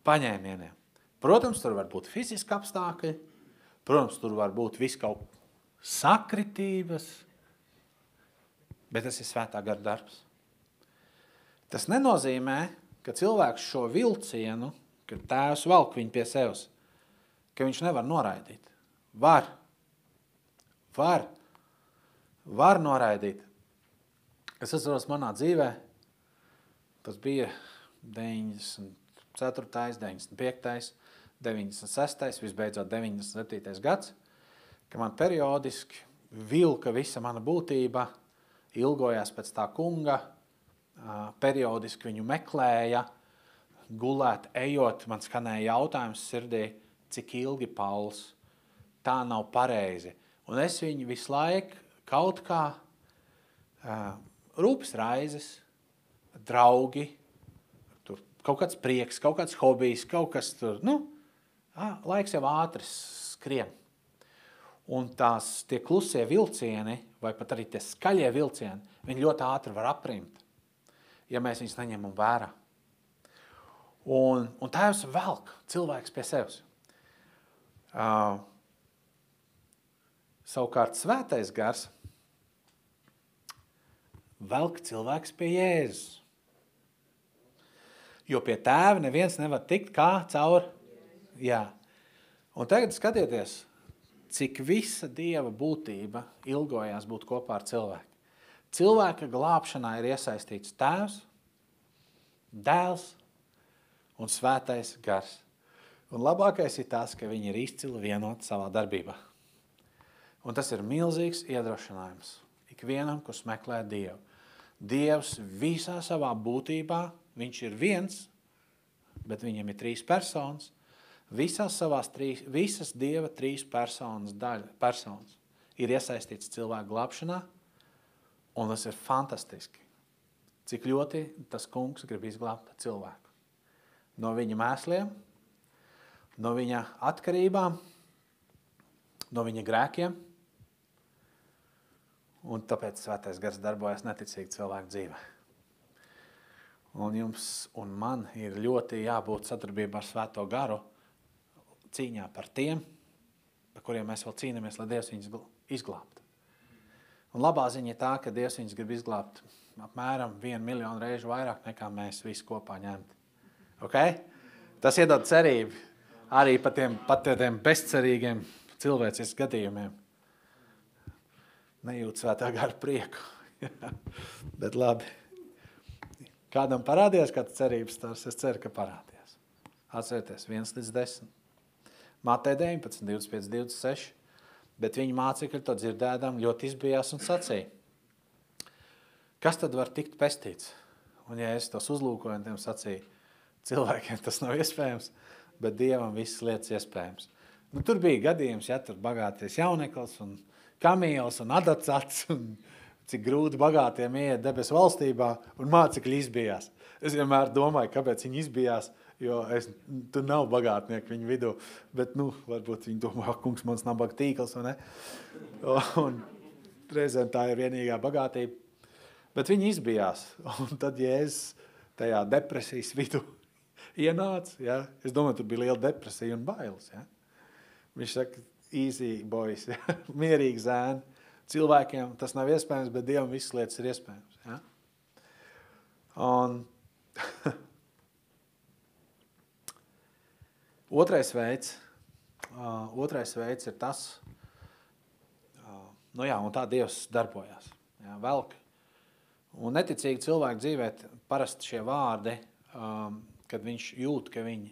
paņēmieniem. Protams, tur var būt fiziski apstākļi, protams, tur var būt viss kaut sakritības, bet tas ir svētā gara darbs. Tas nenozīmē, ka cilvēks šo vilcienu, kad tēvs valk viņu pie sevis, ka viņš nevar noraidīt. Var. Var. Var noraidīt. Es atceros manā dzīvē, tas bija 94., 95., 96., visbeidzot 97. gads, ka man periodiski vilka visa mana būtība, ilgojās pēc tā kunga, periodiski viņu meklēja, gulēt, ejot, man skanēja jautājums sirdī, cik ilgi Pauls, tā nav pareizi. Un es viņu visu laiku kaut kā rūpes raizes, draugi, tur kaut kāds prieks, kaut kāds hobijs, kaut kas tur, nu, laiks jau ātri skrien. Un tās tie klusie vilcieni, vai pat arī tie skaļie vilcieni, viņi ļoti ātri var aprimt, ja mēs viņus neņemam vērā. Un, un tēvs velk cilvēks pie sevis. Uh, savukārt svētais gars velk cilvēks pie Jēzus. Jo pie tēva neviens nevar tikt kā caur. Jā. Un tagad skatieties, cik visa dieva būtība ilgojās būt kopā ar cilvēku. Cilvēka glābšanā ir iesaistīts tēvs, dēls un svētais gars. Un labākais ir tas, ka viņi ir izcili vienoti savā darbībā. Un tas ir milzīgs iedrošinājums ikvienam, kurš meklē Dievu. Dievs visā savā būtībā, viņš ir viens, bet viņam ir trīs personas – Visās savās trīs, visas Dieva trīs personas daļa, personas ir iesaistīts cilvēku glābšanā, un tas ir fantastiski. Cik ļoti tas kungs grib izglābt cilvēku. No viņa mēsliem, no viņa atkarībām, no viņa grēkiem, un tāpēc svētais gars darbojas neticīgi cilvēku dzīvē. Un jums un man ir ļoti jābūt sadarbībā ar svēto garu, cīņā par tiem, par kuriem mēs vēl cīnāmies, lai Dievs viņus izglābtu. Un labā ziņa ir tā, ka Dievs viņus grib izglābt apmēram vienu miljonu reižu vairāk nekā mēs visi kopā ņemt. Okay? Tas iedod cerību arī par tiem, pat tiem bezcerīgiem cilvēciskiem gadījumiem. Nejūt svētā gara prieku. Bet labi. Kādam parādījās kāds cerības stars? Es ceru, ka parādījās. Atcerieties, 1 līdz 10. Mātei 19, 25, 26. Bet viņa mācekļi to dzirdēdām ļoti izbijās un sacīja. kas tad var tikt pestīts? Un ja es tos uzlūkoju, un tiem sacīju, cilvēkiem tas nav iespējams, bet Dievam visas lietas iespējams. Nu, tur bija gadījums, ja tur bagāties jauneklis un kamiels un adacats un cik grūti bagātiem iet debesu valstībā un mācekļi izbijās. Es vienmēr domāju, kāpēc viņi izbijās, jo es, tur nav bagātnieku viņu vidū, bet, nu, varbūt viņi domā, kungs, mans nabaga tīkls, vai ne? Un reizēm tā ir vienīgā bagātība. Bet viņi izbijās, un tad Jēzus tajā depresijas vidū ienāca, ja? es domāju, tur bija liela depresija un bailes, ja? Viņš saka, easy boys, ja? mierīgi zēni. Cilvēkiem tas nav iespējams, bet Dievam visas lietas ir iespējams. Ja? Un otrais veids, uh, otrais veids ir tas, uh, nu jā, un tā Dievs darbojās. Ja? Velk. Un neticīgi cilvēku dzīvē parasti šie vārdi, um, kad viņš jūt, ka viņi,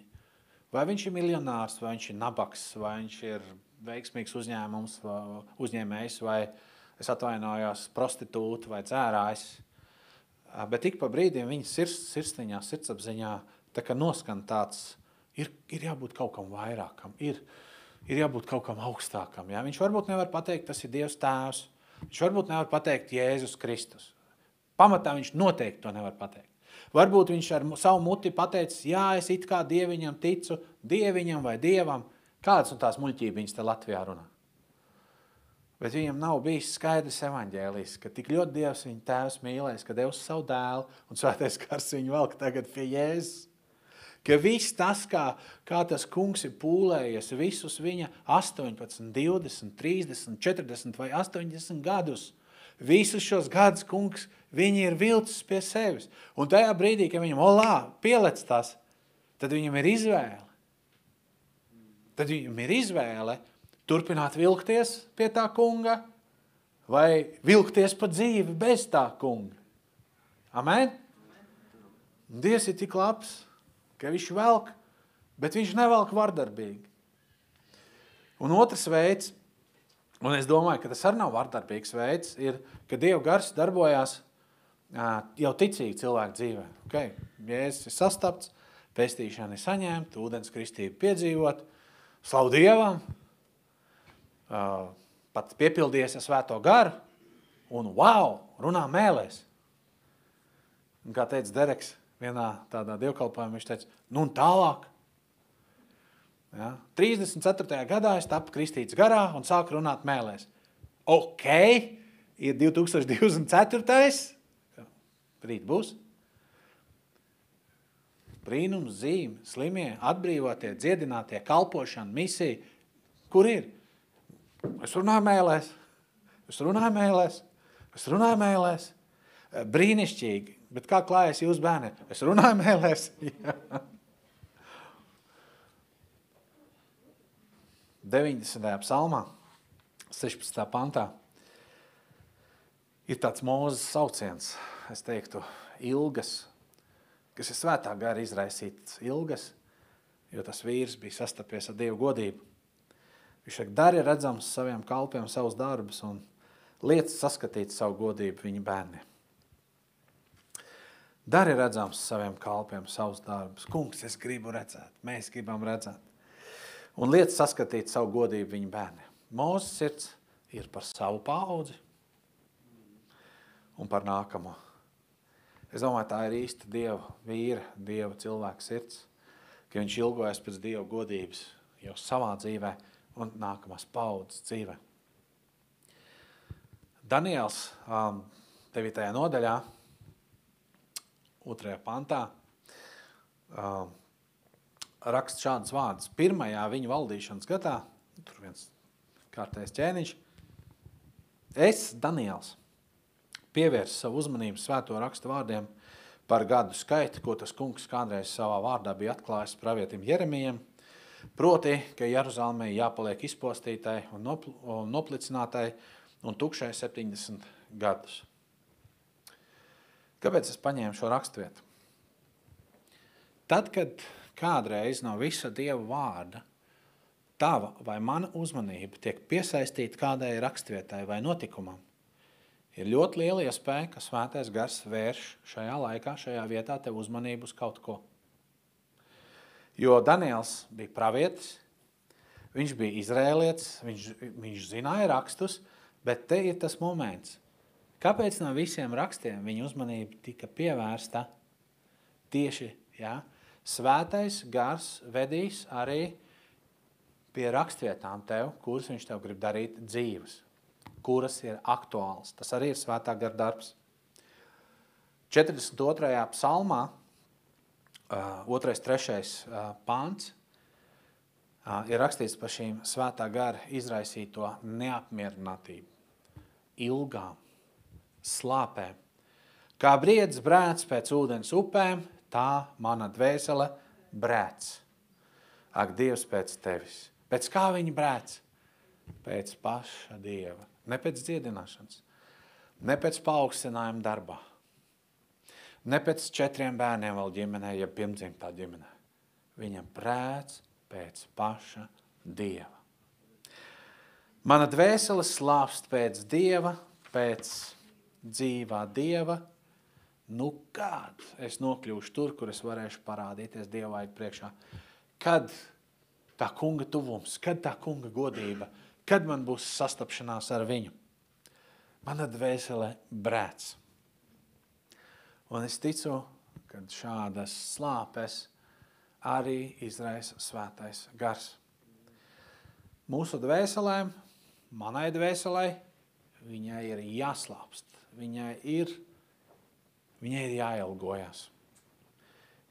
vai viņš ir miljonārs, vai viņš ir nabaks, vai viņš ir veiksmīgs uzņēmums, uzņēmējs, vai es atvainojos prostitūta vai dzērājs. Bet ik pa brīdim viņa sirds, sirsniņā, sirdsapziņā tā kā noskan tāds, ir, ir jābūt kaut kam vairākam, ir, ir jābūt kaut kam augstākam. Ja? Viņš varbūt nevar pateikt, tas ir Dievs tēvs, viņš varbūt nevar pateikt Jēzus Kristus. Pamatā viņš noteikti to nevar pateikt. Varbūt viņš ar savu muti pateicis, jā, es it kā dieviņam ticu, dieviņam vai dievam. Kādas un tās muļķības te Latvijā runā? Bet viņam nav bijis skaidrs evaņģēlijs, ka tik ļoti Dievs viņa tēvs mīlēs, ka Devs savu dēlu un svētais kars viņu velk tagad pie Jēzus. Ka viss tas, kā, kā tas kungs ir pūlējies visus viņa 18, 20, 30, 40 vai 80 gadus, visus šos gadus kungs, viņi ir vilcis pie sevis. Un tajā brīdī, kad viņam olā pielec tas, tad viņam ir izvēle. Tad viņam ir izvēle turpināt vilkties pie tā kunga vai vilkties pa dzīvi bez tā kunga. Amen? Dievs ir tik labs, ka viņš velk, bet viņš nevelk vardarbīgi. Un otrs veids, un es domāju, ka tas arī nav vardarbīgs veids, ir, ka Dieva gars darbojās jau ticīgi cilvēku dzīvē. Okay? Jēzus ir sastapts, pestīšana ir saņemta, ūdens kristība piedzīvot, slavu Dievam, uh, pat piepildījies ar svēto garu, un wow, runā mēlēs. Un kā teica Dereks vienā tādā dievkalpojumā, viņš teica, nu un tālāk. Ja? 34. gadā es tapu kristīts garā un sāku runāt mēlēs. Ok, ir 2024. Rīt būs. Brīnums, zīme, slimie, atbrīvotie, dziedinātie, kalpošana, misija. Kur ir? Es runāju mēlēs, es runāju mēlēs, es runāju mēlēs. Eh, brīnišķīgi, bet kā klājas jūs bērni? Es runāju mēlēs. 90. psalmā, 16. pantā, ir tāds mūzes sauciens, es teiktu, ilgas, kas ir svētā gara izraisīts ilgas, jo tas vīrs bija sastapies ar Dievu godību. Viņš saka, dari redzams saviem kalpiem savus darbus un lietas saskatīt savu godību viņa bērniem. Dari redzams saviem kalpiem savus darbus. Kungs, es gribu redzēt, mēs gribam redzēt. Un lietas saskatīt savu godību viņa bērniem. Mūsu sirds ir par savu paudzi un par nākamo. Es domāju, tā ir īsta Dieva vīra, Dieva cilvēka sirds, ka viņš ilgojas pēc Dieva godības jau savā dzīvēm un nākamās paudzes dzīve. Daniels um, 9. nodaļā, 2. pantā, um, raksta šādas vārdas. Pirmajā viņa valdīšanas gadā, tur viens kārtējs ķēniņš, es, Daniels, pievērsu savu uzmanību svēto rakstu vārdiem par gadu skaitu, ko tas kungs kādreiz savā vārdā bija atklājis pravietim Jeremijam, Proti, ka Jeruzalemē jāpaliek izpostītai un, nopl un noplicinātai un tukšai 70 gadus. Kāpēc es paņēmu šo raksturvietu? Tad, kad kādreiz no visa Dieva vārda tava vai mana uzmanība tiek piesaistīta kādai raksturvietai vai notikumam, Ir ļoti liela iespēja, ka svētais gars vērš šajā laikā, šajā vietā tev uzmanību uz kaut ko. Jo Daniels bija pravietis, viņš bija izrēlietis, viņš, viņš zināja rakstus, bet te ir tas moments. Kāpēc no visiem rakstiem viņa uzmanība tika pievērsta tieši, ja, svētais gars vedīs arī pie rakstvietām tev, kuras viņš tev grib darīt dzīves kuras ir aktuāls. Tas arī ir svētā gara darbs. 42. psalmā, 2. 3. pāns, ir rakstīts par šīm svētā gara izraisīto neapmierinātību, ilgām, slāpēm. Kā briedis brēc pēc ūdens upēm, tā mana dvēsele brēc. Ak, Dievs pēc tevis. Pēc kā viņa brēc? Pēc paša Dieva. Ne pēc dziedināšanas, ne pēc paaugstinājuma darbā, ne pēc četriem bērniem vēl ģimenē, ja pirmdzimtā ģimenē. Viņam prēc pēc paša Dieva. Mana dvēsele slāpst pēc Dieva, pēc dzīvā Dieva. Nu kad es nokļūšu tur, kur es varēšu parādīties Dievai priekšā? Kad tā kunga tuvums, kad tā kunga godība – Kad man būs sastapšanās ar viņu? Mana dvēsele brēc. Un es ticu, ka šādas slāpes arī izraisa svētais gars. Mūsu dvēselēm, manai dvēselē, viņai ir jāslāpst. Viņai ir, viņai ir jāilgojas.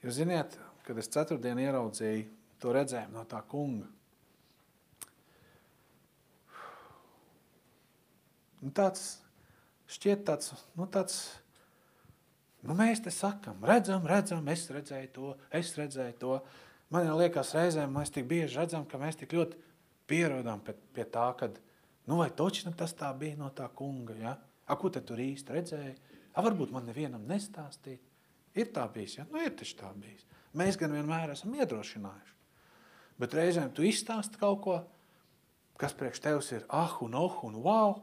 Jūs ziniet, kad es ceturtdien ieraudzīju to redzējumu no tā kunga, Nu, tāds šķiet tāds, nu, tāds, nu, mēs te sakam, redzam, redzam, es redzēju to, es redzēju to. Man liekas reizēm, mēs tik bieži redzam, ka mēs tik ļoti pierodam pie, pie tā, ka, nu, vai točni tas tā bija no tā kunga, ja? A, ko te tur īsti redzēja? A, varbūt man nevienam nestāstīt. Ir tā bijis, ja? Nu, ir taču tā bijis. Mēs gan vienmēr esam iedrošinājuši. Bet reizēm tu izstāsti kaut ko, kas priekš tevis ir ah un oh un wow,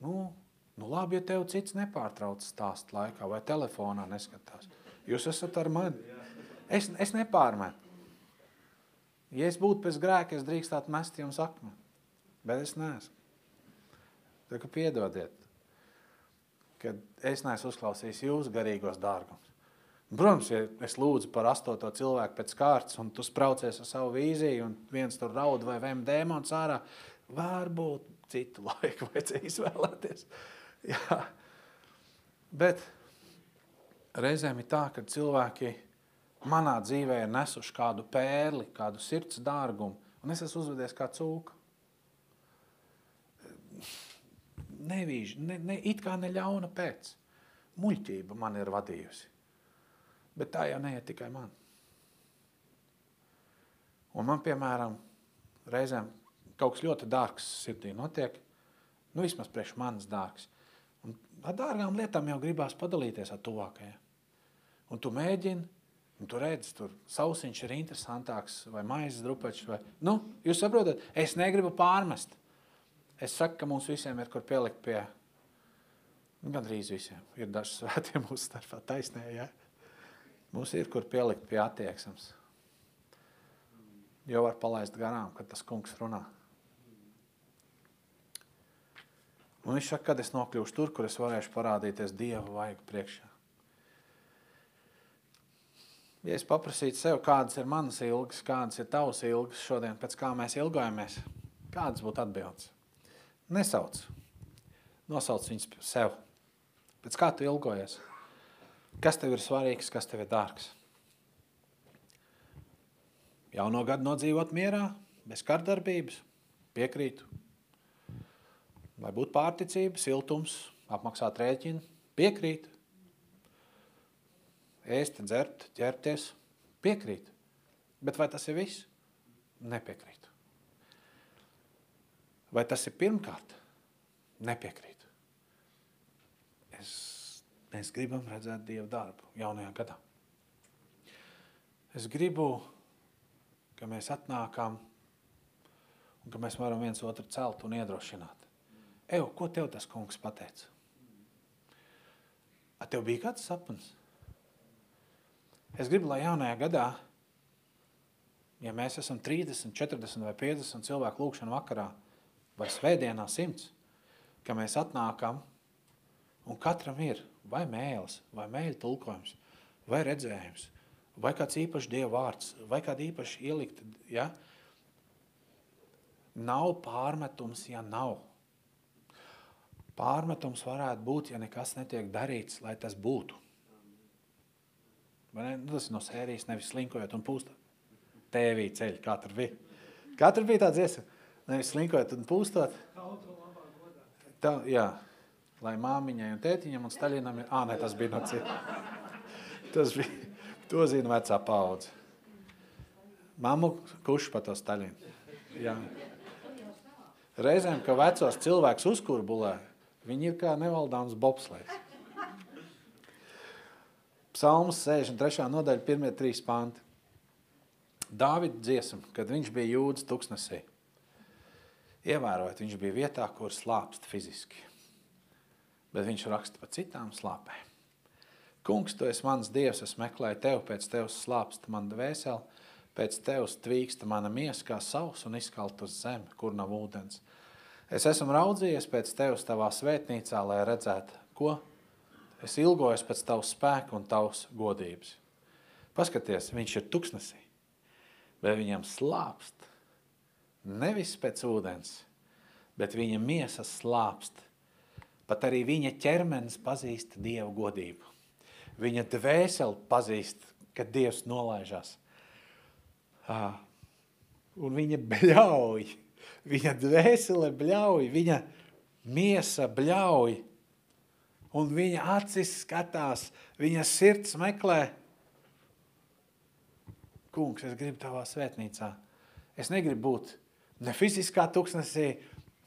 Nu, nu labi, ja tev cits nepārtrauc stāst laikā vai telefonā neskatās. Jūs esat ar mani. Es, es nepārmetu. Ja es būtu pēc grēka, es drīkstētu mest jums akmeni. Bet es neesmu. Tā kā piedodiet, kad es neesmu uzklausījis jūsu garīgos dārgums. Protams, ja es lūdzu par astoto cilvēku pēc kārtas, un tu spraucies ar savu vīziju, un viens tur raud vai vēm dēmons ārā, varbūt citu laiku vajadzēja izvēlēties. Jā. Bet reizēm ir tā, ka cilvēki manā dzīvē ir nesuši kādu pērli, kādu sirds dārgumu, un es esmu uzvedies kā cūka. Nevīž, ne, ne, it kā neļauna pēc. Muļķība man ir vadījusi. Bet tā jau neiet tikai man. Un man, piemēram, reizēm kaut kas ļoti dārgs sirdī notiek, nu vismaz priekš manas dārgs. Ar dārgām lietām jau gribās padalīties ar tuvākajiem. Un tu mēģini, un tu redzi, tur sausiņš ir interesantāks, vai maizes drupačs, vai, nu, jūs saprotat, es negribu pārmest. Es saku, ka mums visiem ir kur pielikt pie, nu, gandrīz visiem, ir daži svētie mūsu starpā taisnē, ja? Mums ir kur pielikt pie attieksmes. Jo var palaist garām, kad tas kungs runā. Un viņš saka, kad es nokļūšu tur, kur es varēšu parādīties Dieva vaigu priekšā. Ja es paprasītu sev, kādas ir manas ilgas, kādas ir tavas ilgas šodien, pēc kā mēs ilgojamies, kādas būtu atbildes? Nesauc. Nosauc viņus sev. Pēc kā tu ilgojies? Kas tev ir svarīgs, kas tev ir dārgs? Jauno gadu nodzīvot mierā, bez kārdarbības, piekrītu. Vai būtu pārticība, siltums, apmaksāt rēķinu, piekrīt. Ēst, dzert, ķerties, piekrīt. Bet vai tas ir viss? Nepiekrīt. Vai tas ir pirmkārt? Nepiekrīt. Es, mēs gribam redzēt Dievu darbu jaunajā gadā. Es gribu, ka mēs atnākam un ka mēs varam viens otru celt un iedrošināt. Evo, ko tev tas kungs pateica? A tev bija kāds sapnis? Es gribu, lai jaunajā gadā, ja mēs esam 30, 40 vai 50 cilvēku lūkšanu vakarā vai svētdienā simts, ka mēs atnākam un katram ir vai mēlis, vai mēļa tulkojums, vai redzējums, vai kāds īpašs Dieva vārds, vai kāda īpaši ielikta, ja? Nav pārmetums, ja nav. Pārmetums varētu būt, ja nekas netiek darīts, lai tas būtu. Ne? Nu, tas ir no sērijas, nevis slinkojot un pūstot. Tēvī ceļ, kā tur bija. Tur bija tāds iesa? Nevis slinkojot un pūstot. Tā, jā, lai māmiņai un tētiņam un Staļinam ir... Ā, ne, tas bija no cita. Tas bija, to zina vecā paudze. Mamu kuši pa to Staļinu. Jā. Reizēm, ka vecos cilvēks uzkurbulē, viņi ir kā nevaldāms bobslēs. Psalms 63. nodaļa, pirmie trīs panti. Dāvida dziesma, kad viņš bija jūdas tuksnesī. Ievērojot, viņš bija vietā, kur slāpst fiziski. Bet viņš raksta par citām slāpēm. Kungs, tu esi mans dievs, es meklēju tevi, pēc tevis slāpst man dvēseli, pēc tevis tvīksta mana miesa kā savs un izkalt uz zemi, kur nav ūdens. Es esmu raudzījies pēc tevis tavā svētnīcā, lai redzētu, ko Es ilgojos pēc tavas spēka un tavas godības. Paskaties, viņš ir tuksnesī, bet viņam slāpst. Nevis pēc ūdens, bet viņa miesa slāpst. Pat arī viņa ķermenis pazīst Dievu godību. Viņa dvēseli pazīst, kad Dievs nolaižās. Ah, un viņa bļauj, viņa dvēsele bļauj, viņa miesa bļauj un viņa acis skatās, viņa sirds meklē. Kungs, es gribu tavā svētnīcā. Es negribu būt ne fiziskā tuksnesī,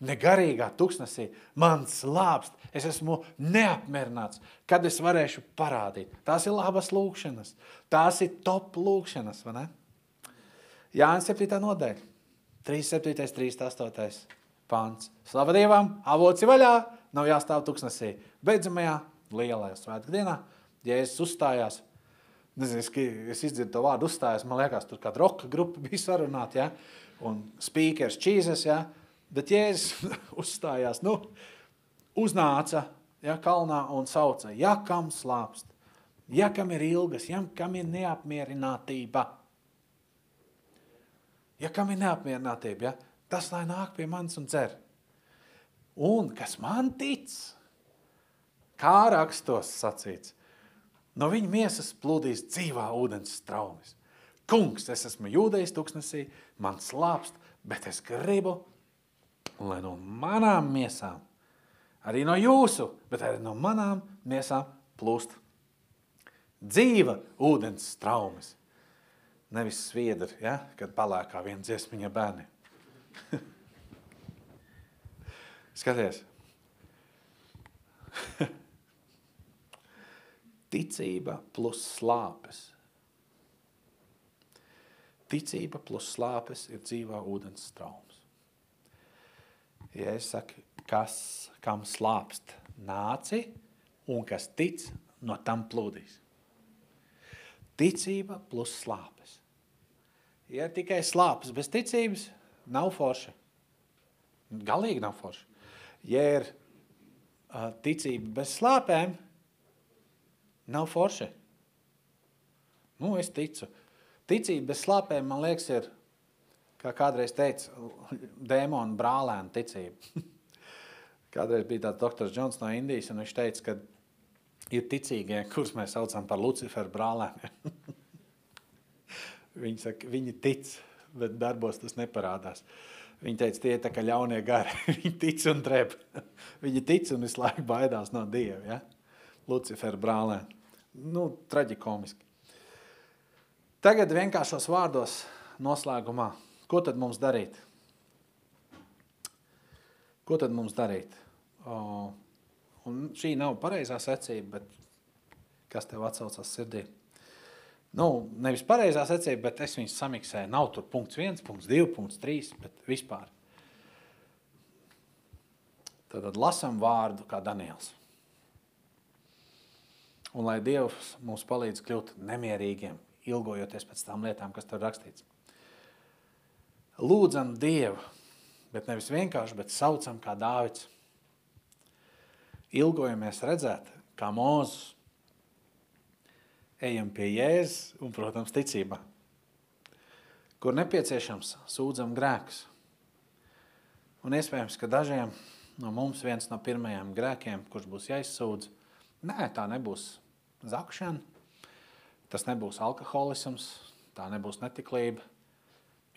ne garīgā tuksnesī. Man slāpst, es esmu neapmierināts, kad es varēšu parādīt. Tās ir labas lūkšanas, tās ir top lūkšanas, vai ne? Jānis 7. nodaļa, 37. 38. pants. Slava Dievam, avoci vaļā, nav jāstāv tuksnesī. Beidzamajā lielajā svētku dienā Jēzus uzstājās. Nezinu, es, es izdzirdu to vārdu uzstājās, man liekas, tur kāda roka grupa bija sarunāta, ja? un speakers čīzes, ja? bet Jēzus uzstājās, nu, uznāca ja, kalnā un sauca, ja kam slāpst, ja kam ir ilgas, ja kam ir neapmierinātība, ja kam ir neapmierinātība, ja? tas lai nāk pie manis un cer. Un kas man tic, kā rakstos sacīts, no viņa miesas plūdīs dzīvā ūdens straumes. Kungs, es esmu jūdejs tuksnesī, man slāpst, bet es gribu, lai no manām miesām, arī no jūsu, bet arī no manām miesām plūst dzīva ūdens straumes. Nevis sviedri, ja, kad palēkā viena dziesmiņa bērni. Skaties. Ticība plus slāpes. Ticība plus slāpes ir dzīvā ūdens straums. Ja es saku, kas, kam slāpst nāci un kas tic, no tam plūdīs. Ticība plus slāpes. Ja tikai slāpes bez ticības, nav forša. Galīgi nav forša. Ja ir uh, ticība bez slāpēm, Nav forši. Nu, es ticu. Ticība bez slāpēm, man liekas, ir, kā kādreiz teica, dēmona brālēna ticība. kādreiz bija tāds doktors Džons no Indijas, un viņš teica, ka ir ticīgie, kurus mēs saucam par Luciferu brālēniem. viņi saka, viņi tic, bet darbos tas neparādās. Viņi teica, tie ir tā kā ļaunie gari. viņi tic un dreb. viņi tic un visu laiku baidās no Dieva. Ja? Lucifera brālē. Nu, traģikomiski. Tagad vienkāršos vārdos noslēgumā. Ko tad mums darīt? Ko tad mums darīt? O, un šī nav pareizā secība, bet kas tev atsaucās sirdī? Nu, nevis pareizā secība, bet es viņus samiksēju. Nav tur punkts viens, punkts divi, punkts trīs, bet vispār. Tad lasam vārdu kā Daniels. Un lai Dievs mums palīdz kļūt nemierīgiem, ilgojoties pēc tām lietām, kas tur rakstīts. Lūdzam Dievu, bet nevis vienkārši, bet saucam kā Dāvids. Ilgojamies redzēt, kā Mūzes. Ejam pie Jēzus un, protams, ticībā. Kur nepieciešams, sūdzam grēkus. Un iespējams, ka dažiem no mums viens no pirmajiem grēkiem, kurš būs jāizsūdz, nē, tā nebūs zakšana, tas nebūs alkoholisms, tā nebūs netiklība,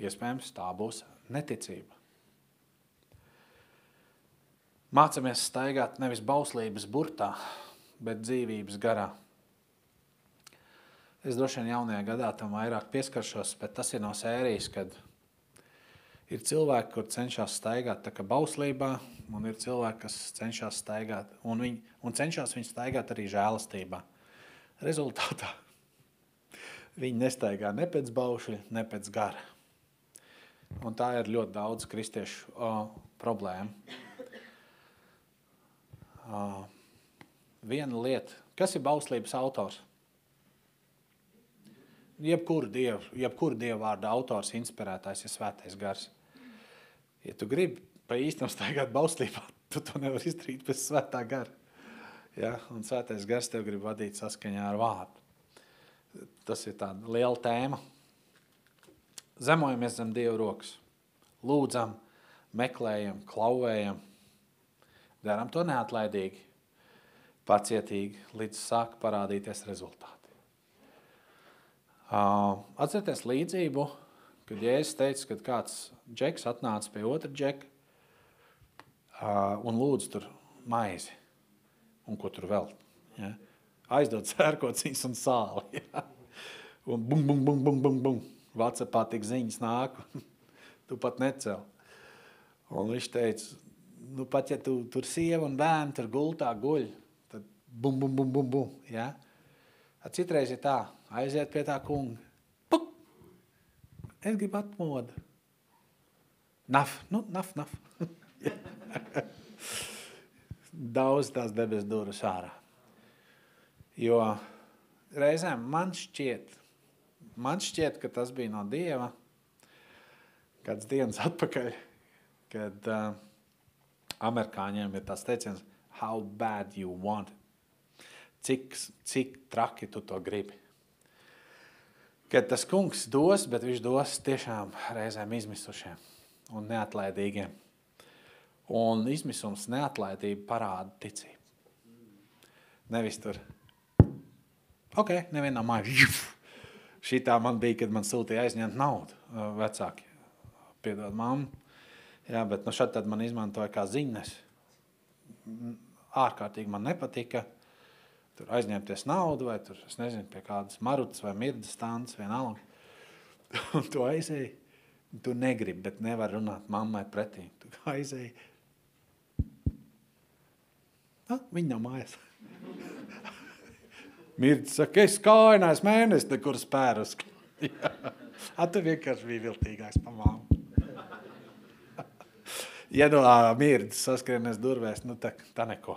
iespējams, tā būs neticība. Mācamies staigāt nevis bauslības burtā, bet dzīvības garā. Es droši vien jaunajā gadā tam vairāk pieskaršos, bet tas ir no sērijas, kad ir cilvēki, kur cenšas staigāt bauslībā, un ir cilvēki, kas cenšas staigāt, un, viņi, un cenšas viņu staigāt arī žēlastībā. Rezultātā viņi nestaigā ne pēc baušļa, ne pēc gara. Un tā ir ļoti daudz kristiešu o, problēma. O, viena lieta, kas ir bauslības autors? Jebkuru dievu, jebkuru dievu vārdu autors, inspirētājs ir svētais gars. Ja tu gribi pa īstam staigāt bauslībā, tu to nevar izdarīt bez svētā gara. Ja? Un svētais gars tev grib vadīt saskaņā ar vārdu. Tas ir tāda liela tēma. Zemojamies zem Dieva rokas. Lūdzam, meklējam, klauvējam. Darām to neatlaidīgi, pacietīgi, līdz sāk parādīties rezultāti. Uh, atcerieties līdzību, kad Jēzus teica, kad kāds džeks atnāca pie otra džeka uh, un lūdza tur maizi. Un ko tur vēl? Ja? Aizdod sērkociņas un sāli. Ja? Un bum, bum, bum, bum, bum, bum. Vācijā tik ziņas nāk, tu pat necel. Un viņš teica, nu pat ja tu tur sieva un bērni tur gultā guļ, tad bum, bum, bum, bum, bum. Ja? Citreiz ir tā, aiziet pie tā kunga. Puk! Es gribu atmodu. Naf, nu, naf, naf. Daudz tās debesu durvis ārā. Jo reizēm man šķiet, man šķiet, ka tas bija no Dieva kāds dienas atpakaļ, kad uh, amerikāņiem ir tas teiciens how bad you want it. Cik, cik traki tu to gribi. Kad tas kungs dos, bet viņš dos tiešām reizēm izmisušiem un neatlaidīgiem. Un izmisums, neatlaidība parāda ticību. Nevis tur, ok, nevienā mājā. Šī tā man bija, kad man sūtīja aizņemt naudu vecāki. Piedod mammu. Jā, bet nu šad tad man izmantoja kā ziņas. Ārkārtīgi man nepatika tur aizņemties naudu, vai tur, es nezinu, pie kādas marutas vai mirdas stāns, vienalga. Un tu aizēji, tu negribi, bet nevar runāt mammai pretī. Tu aizēji. Ah, viņa nav mājās. Mirds saka, es neesmu mēnesi, nekur spērus. A, tu vienkārši biji viltīgāks pa māmu. ja no mirds saskrienēs durvēs, nu tā, tā neko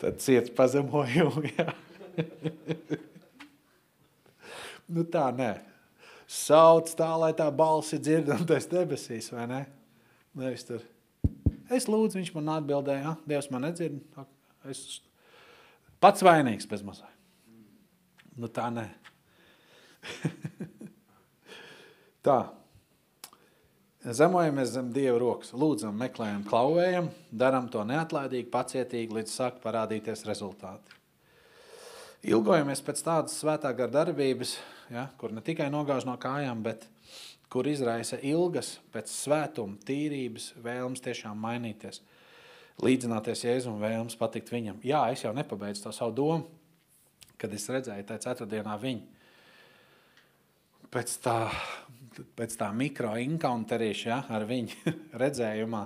tad ciets pazemojumu. nu tā, nē. Sauc tā, lai tā balsi dzirdamtais debesīs, vai ne? Nevis tur. Es lūdzu, viņš man atbildēja, ja? Dievs man nedzird. Es pats vainīgs bez mazai. Nu tā, nē. tā. Zemojamies zem Dieva rokas, lūdzam, meklējam, klauvējam, darām to neatlaidīgi, pacietīgi, līdz sāk parādīties rezultāti. Ilgojamies pēc tādas svētā gara darbības, ja, kur ne tikai nogāž no kājām, bet kur izraisa ilgas pēc svētuma, tīrības, vēlmes tiešām mainīties, līdzināties Jēzum, vēlmes patikt viņam. Jā, es jau nepabeidzu to savu domu, kad es redzēju tajā ceturtdienā viņu. Pēc tā pēc tā mikroencounterīša ja, ar viņu redzējumā,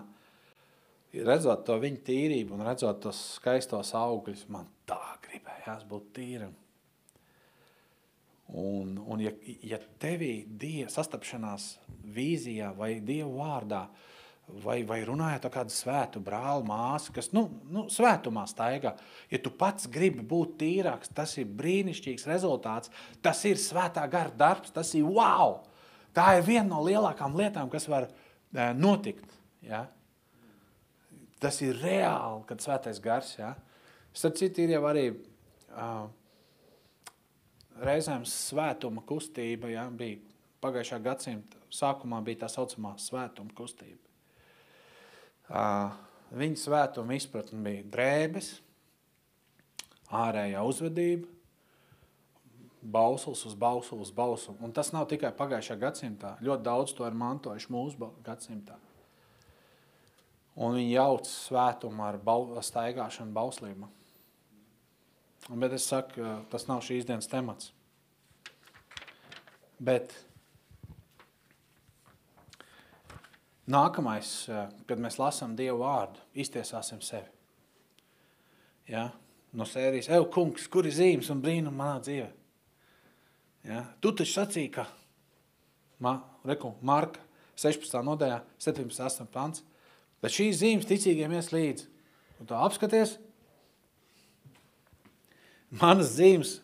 redzot to viņa tīrību un redzot tos skaistos augļus, man tā gribējās būt tīram. Un, un ja, ja tevī dieva sastapšanās vīzijā vai dievu vārdā vai, vai runājot ar kādu svētu brāli, māsu, kas nu, nu, svētumā staigā. Ja tu pats gribi būt tīrāks, tas ir brīnišķīgs rezultāts, tas ir svētā gara darbs, tas ir wow! Tā ir viena no lielākām lietām, kas var notikt. Ja? Tas ir reāli, kad svētais gars. Ja? Starp citu, ir jau arī uh, reizēm svētuma kustība, ja? bija pagājušā gadsimta sākumā bija tā saucamā svētuma kustība. Uh, viņa svētuma izpratne bija drēbes, ārējā uzvedība, bauslis uz bauslu uz bauslu. Un tas nav tikai pagājušā gadsimtā. Ļoti daudz to ir mantojuši mūsu gadsimtā. Un viņi jauc svētumu ar bau, staigāšanu bauslību. Bet es saku, tas nav šīs dienas temats. Bet Nākamais, eh, kad mēs lasām Dievu vārdu, iztiesāsim sevi. Ja? No sērijas, ej, kungs, kur ir zīmes un brīnumi manā dzīvē? Ja? Tu taču sacīji, ka Ma, reku, Marka 16. nodaļā, 17. pants, bet šīs zīmes ticīgiem ies līdzi. Un tā apskaties, manas zīmes,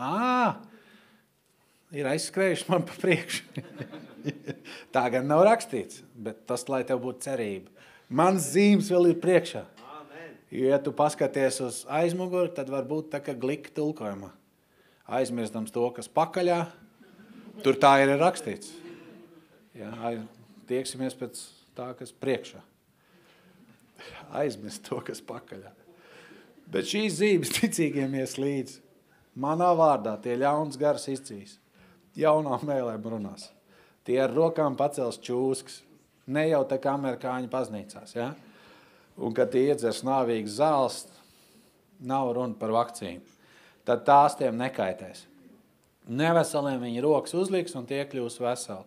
ā, ir aizskrējuši man pa priekšu. Tā gan nav rakstīts, bet tas, lai tev būtu cerība. Mans zīmes vēl ir priekšā. Jo, ja tu paskaties uz aizmuguri, tad var būt tā kā glika tulkojuma. Aizmirstams to, kas pakaļā, tur tā ir rakstīts. Ja, aiz, tieksimies pēc tā, kas priekšā. Aizmirst to, kas pakaļā. Bet šīs zīmes ticīgiem ies līdzi. Manā vārdā tie ļauns gars izcīs. Jaunām mēlēm runās. Tie ar rokām pacels čūskas. Ne jau tā kā amerikāņu baznīcās. Ja? Un, kad tie iedzers nāvīgs zāles, nav runa par vakcīnu. Tad tās tiem nekaitēs. Neveseliem viņi rokas uzliks un tie kļūs veseli.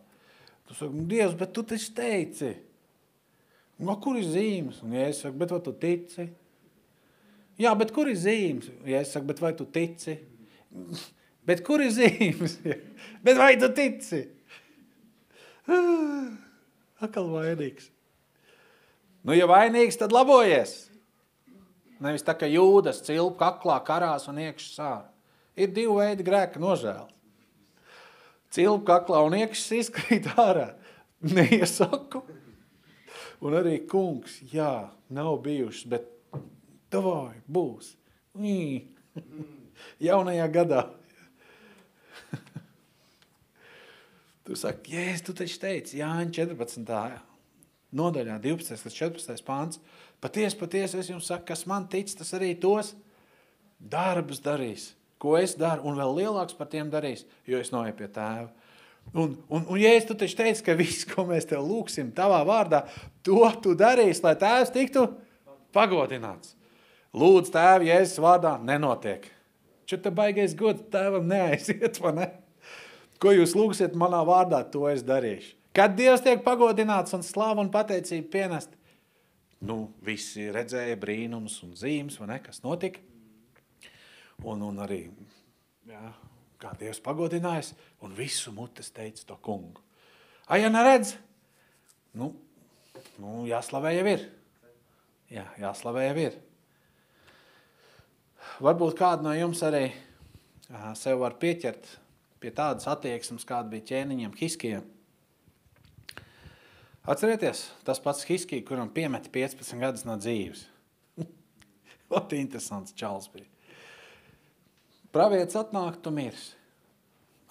Tu saki, Dievs, bet tu taču teici. No kur ir zīmes? Un ja es saku, bet vai tu tici? Jā, bet kur ir zīmes? Ja es saku, bet vai tu tici? Bet kur ir zīmes? bet vai tu tici? Akal vainīgs. Nu, ja vainīgs, tad labojies. Nevis tā, ka jūdas cilp kaklā karās un iekšas sāra. Ir divi veidi grēka nožēla. Cilp kaklā un iekšas izkrīt ārā. Neiesaku. Un arī kungs, jā, nav bijušas, bet tavai būs. Jaunajā gadā Tu saki, jēs, tu taču teici, Jāņa 14. nodaļā, 12. līdz 14. pāns, paties, paties, es jums saku, kas man tic, tas arī tos darbus darīs, ko es daru, un vēl lielāks par tiem darīs, jo es noeju pie tēva. Un, un, un ja es tu taču teici, ka viss, ko mēs tev lūksim tavā vārdā, to tu darīsi, lai tēvs tiktu pagodināts. Lūdzu tēvi, Jēzus vārdā, nenotiek. Čo te baigais gods tēvam neaiziet, vai ne? Ko jūs lūgsiet manā vārdā, to es darīšu. Kad Dievs tiek pagodināts un slāva un pateicība pienest, nu, visi redzēja brīnums un zīmes, vai ne, kas notika. Un, un arī, jā, kā Dievs pagodinājis, un visu mutes teica to kungu. A, ja neredz, nu, nu jāslavē jau ir. Jā, jāslavē jau ir. Varbūt kādu no jums arī sev var pieķert pie tādas attieksmes, kāda bija ķēniņiem Hiskijam. Atcerieties, tas pats Hiskija, kuram piemeta 15 gadus no dzīves. Ļoti interesants čals bija. Pravietis atnāk, tu mirs.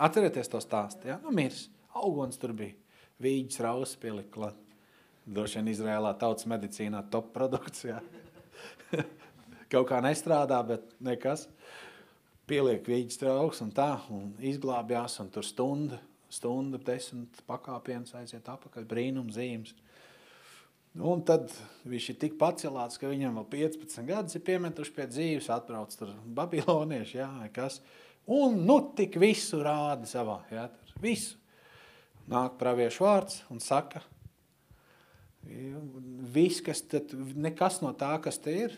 Atcerieties to stāstu, ja? Nu mirs. Augons tur bija. Vīģis raus pielikla. Droši vien Izrēlā tautas medicīnā top produkts, ja? Kaut kā nestrādā, bet nekas pieliek vīģis trauks un tā, un izglābjās, un tur stunda, stunda, desmit pakāpiens aiziet apakaļ, brīnum zīmes. Un tad viņš ir tik pacelāts, ka viņam vēl 15 gadus ir piemetuši pie dzīves, atbrauc tur babilonieši, jā, kas. Un nu tik visu rāda savā, jā, tur visu. Nāk praviešu vārds un saka, viss, kas tad, nekas no tā, kas te ir,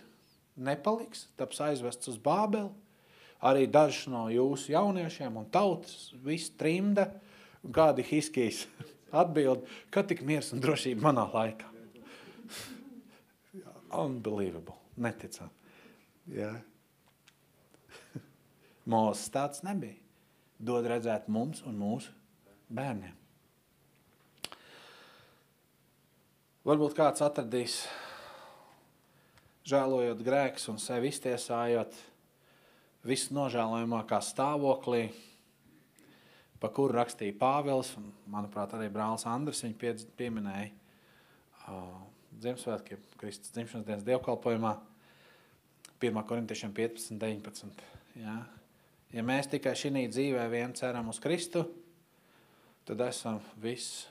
nepaliks, taps aizvests uz Bābeli, arī daži no jūsu jauniešiem un tautas, viss trimda, un kādi hiskijas atbild, ka tik miers un drošība manā laikā. Unbelievable. Neticam. Jā. Mūsu tāds nebija. Dod redzēt mums un mūsu bērniem. Varbūt kāds atradīs, žēlojot grēkus un sevi iztiesājot, visu nožēlojamākā stāvoklī, pa kuru rakstīja Pāvils, un, manuprāt, arī brālis Andris viņu pieminēja uh, Ziemassvētkiem, Kristus dzimšanas dienas dievkalpojumā, 1. korintiešiem 15, 19. Ja? ja mēs tikai šī dzīvē vien ceram uz Kristu, tad esam viss,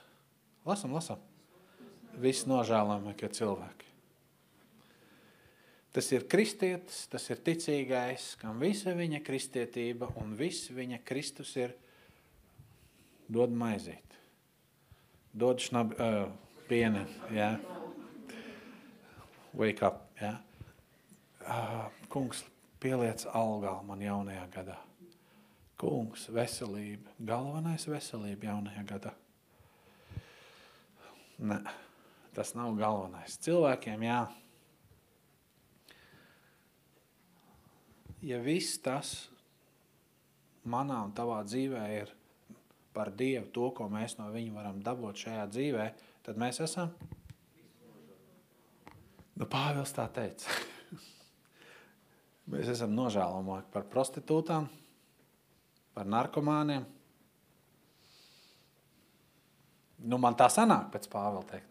lasam, lasam, viss nožēlojamākie cilvēki. Tas ir kristietis, tas ir ticīgais, kam visa viņa kristietība un viss viņa Kristus ir dod maizīt, dod šnab, uh, pieni, jā. Wake up, jā. Uh, kungs, pieliec algā man jaunajā gadā. Kungs, veselība, galvenais veselība jaunajā gadā. Nē, tas nav galvenais. Cilvēkiem, jā, ja viss tas manā un tavā dzīvē ir par Dievu, to, ko mēs no viņa varam dabūt šajā dzīvē, tad mēs esam. Nu, Pāvils tā teica. mēs esam nožēlojamāki par prostitūtām, par narkomāniem. Nu, man tā sanāk pēc Pāvila teikt.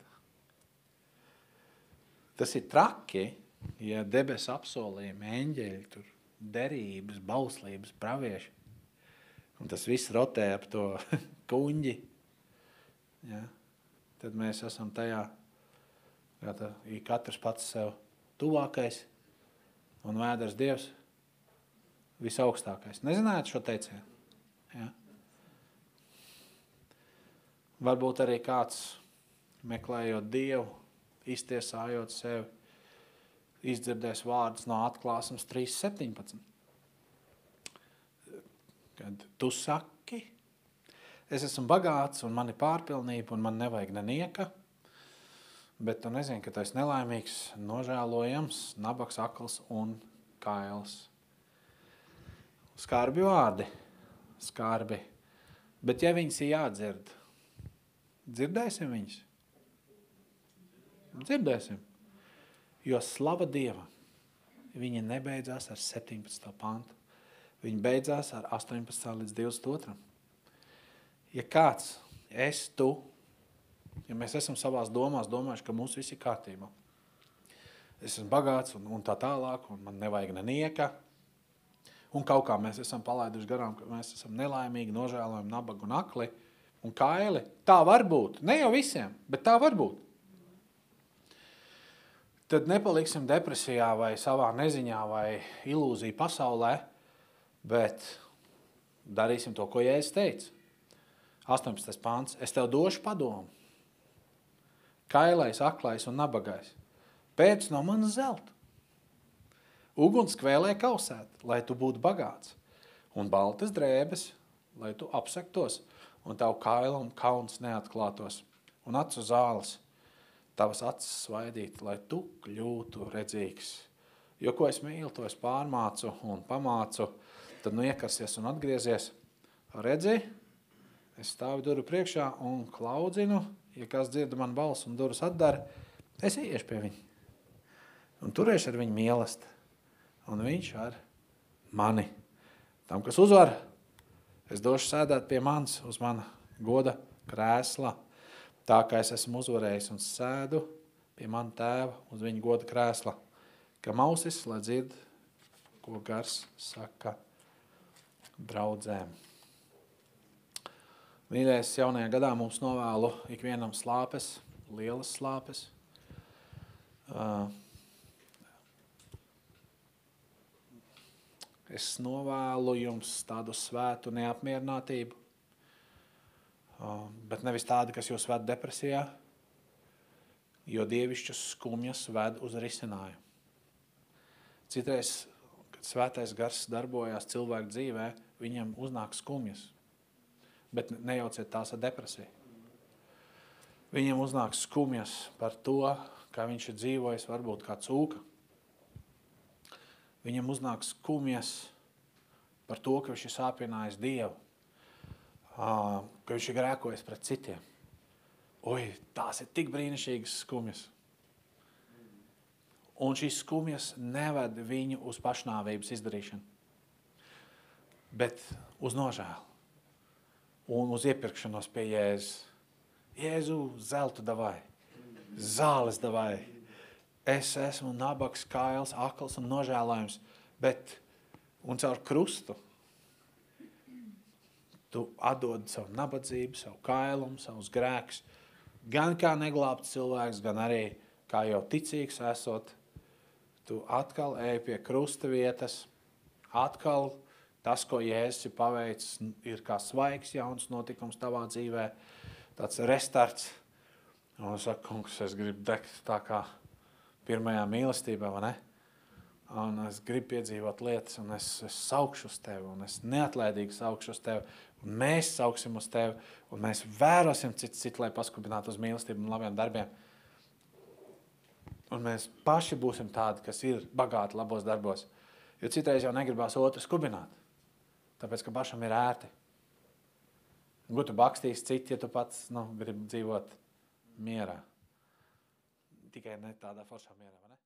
Tas ir traki, ja debesu apsolījumi, eņģeļi, tur derības, bauslības, pravieši. Un tas viss rotē ap to kuņģi. Ja? Tad mēs esam tajā, kā tā, katrs pats sev tuvākais un vēders Dievs visaugstākais. Nezinājāt šo teicienu? Ja? Varbūt arī kāds meklējot Dievu, iztiesājot sevi, izdzirdēs vārdus no atklāsmes 3.17. Kad tu saki, es esmu bagāts un man ir pārpilnība un man nevajag nenieka, bet tu nezini, ka tu esi nelaimīgs, nožēlojams, nabaks, akls un kails. Skarbi vārdi, skarbi. Bet ja viņas ir jādzird, dzirdēsim viņas? Dzirdēsim. Jo slava Dievam, viņa nebeidzās ar 17. pantu. Viņa beidzās ar 18. līdz 22. Ja kāds, es, tu, ja mēs esam savās domās domājuši, ka mums viss ir kārtībā, es esmu bagāts un, un tā tālāk, un man nevajag nenieka, un kaut kā mēs esam palaiduši garām, ka mēs esam nelaimīgi, nožēlojami, nabagi un akli un kaili. Tā var būt. Ne jau visiem, bet tā var būt tad nepaliksim depresijā vai savā neziņā vai ilūziju pasaulē, bet darīsim to, ko Jēzus teica. 18. pāns. Es tev došu padomu. Kailais, aklais un nabagais. Pēc no manas zelta. Uguns kvēlē kausēt, lai tu būtu bagāts. Un baltas drēbes, lai tu apsektos, un tavu kailu un kauns neatklātos. Un acu zāles, tavas acis svaidīt, lai tu kļūtu redzīgs. Jo ko es mīlu, to es pārmācu un pamācu, tad nu iekarsies un atgriezies. Redzi, es stāvu duru priekšā un klaudzinu, ja kas dzird man balsu un durus atdara, es ieiešu pie viņa. Un turēšu ar viņu mīlest. Un viņš ar mani. Tam, kas uzvar, es došu sēdēt pie manis uz mana goda krēsla tā kā es esmu uzvarējis un sēdu pie mana tēva uz viņa goda krēsla, ka mausis, lai dzird, ko gars saka draudzēm. Mīļais, jaunajā gadā mums novēlu ikvienam slāpes, lielas slāpes. Uh, es novēlu jums tādu svētu neapmierinātību, bet nevis tādi, kas jūs ved depresijā, jo dievišķas skumjas ved uz risinājumu. Citreiz, kad svētais gars darbojās cilvēku dzīvē, viņam uznāk skumjas, bet nejauciet tās ar depresiju. Viņam uznāk skumjas par to, kā viņš ir dzīvojis, varbūt kā cūka. Viņam uznāk skumjas par to, ka viņš ir sāpinājis Dievu, ka viņš ir grēkojis pret citiem. Oi, tās ir tik brīnišķīgas skumjas. Un šīs skumjas neved viņu uz pašnāvības izdarīšanu, bet uz nožēlu un uz iepirkšanos pie Jēzus. Jēzu, zelta davai, zāles davai. Es esmu nabaks, kails, akls un nožēlojams, bet un caur krustu tu atdod savu nabadzību, savu kailumu, savus grēkus. Gan kā neglābts cilvēks, gan arī kā jau ticīgs esot, tu atkal ej pie krusta vietas, atkal tas, ko Jēzus ir paveicis, ir kā svaigs jauns notikums tavā dzīvē, tāds restarts. Un es saku, kungs, es gribu degt tā kā pirmajā mīlestībā, vai ne? Un es gribu piedzīvot lietas, un es, es saukšu uz tevi, un es neatlaidīgi saukšu uz tevi, un mēs sauksim uz tevi, un mēs vērosim citu, citu lai paskubinātu uz mīlestību un labiem darbiem. Un mēs paši būsim tādi, kas ir bagāti labos darbos. Jo citreiz jau negribās otru skubināt, tāpēc, ka pašam ir ērti. Ko tu bakstīs citi, ja tu pats nu, gribi dzīvot mierā? Tikai ne tādā foršā mierā, vai ne?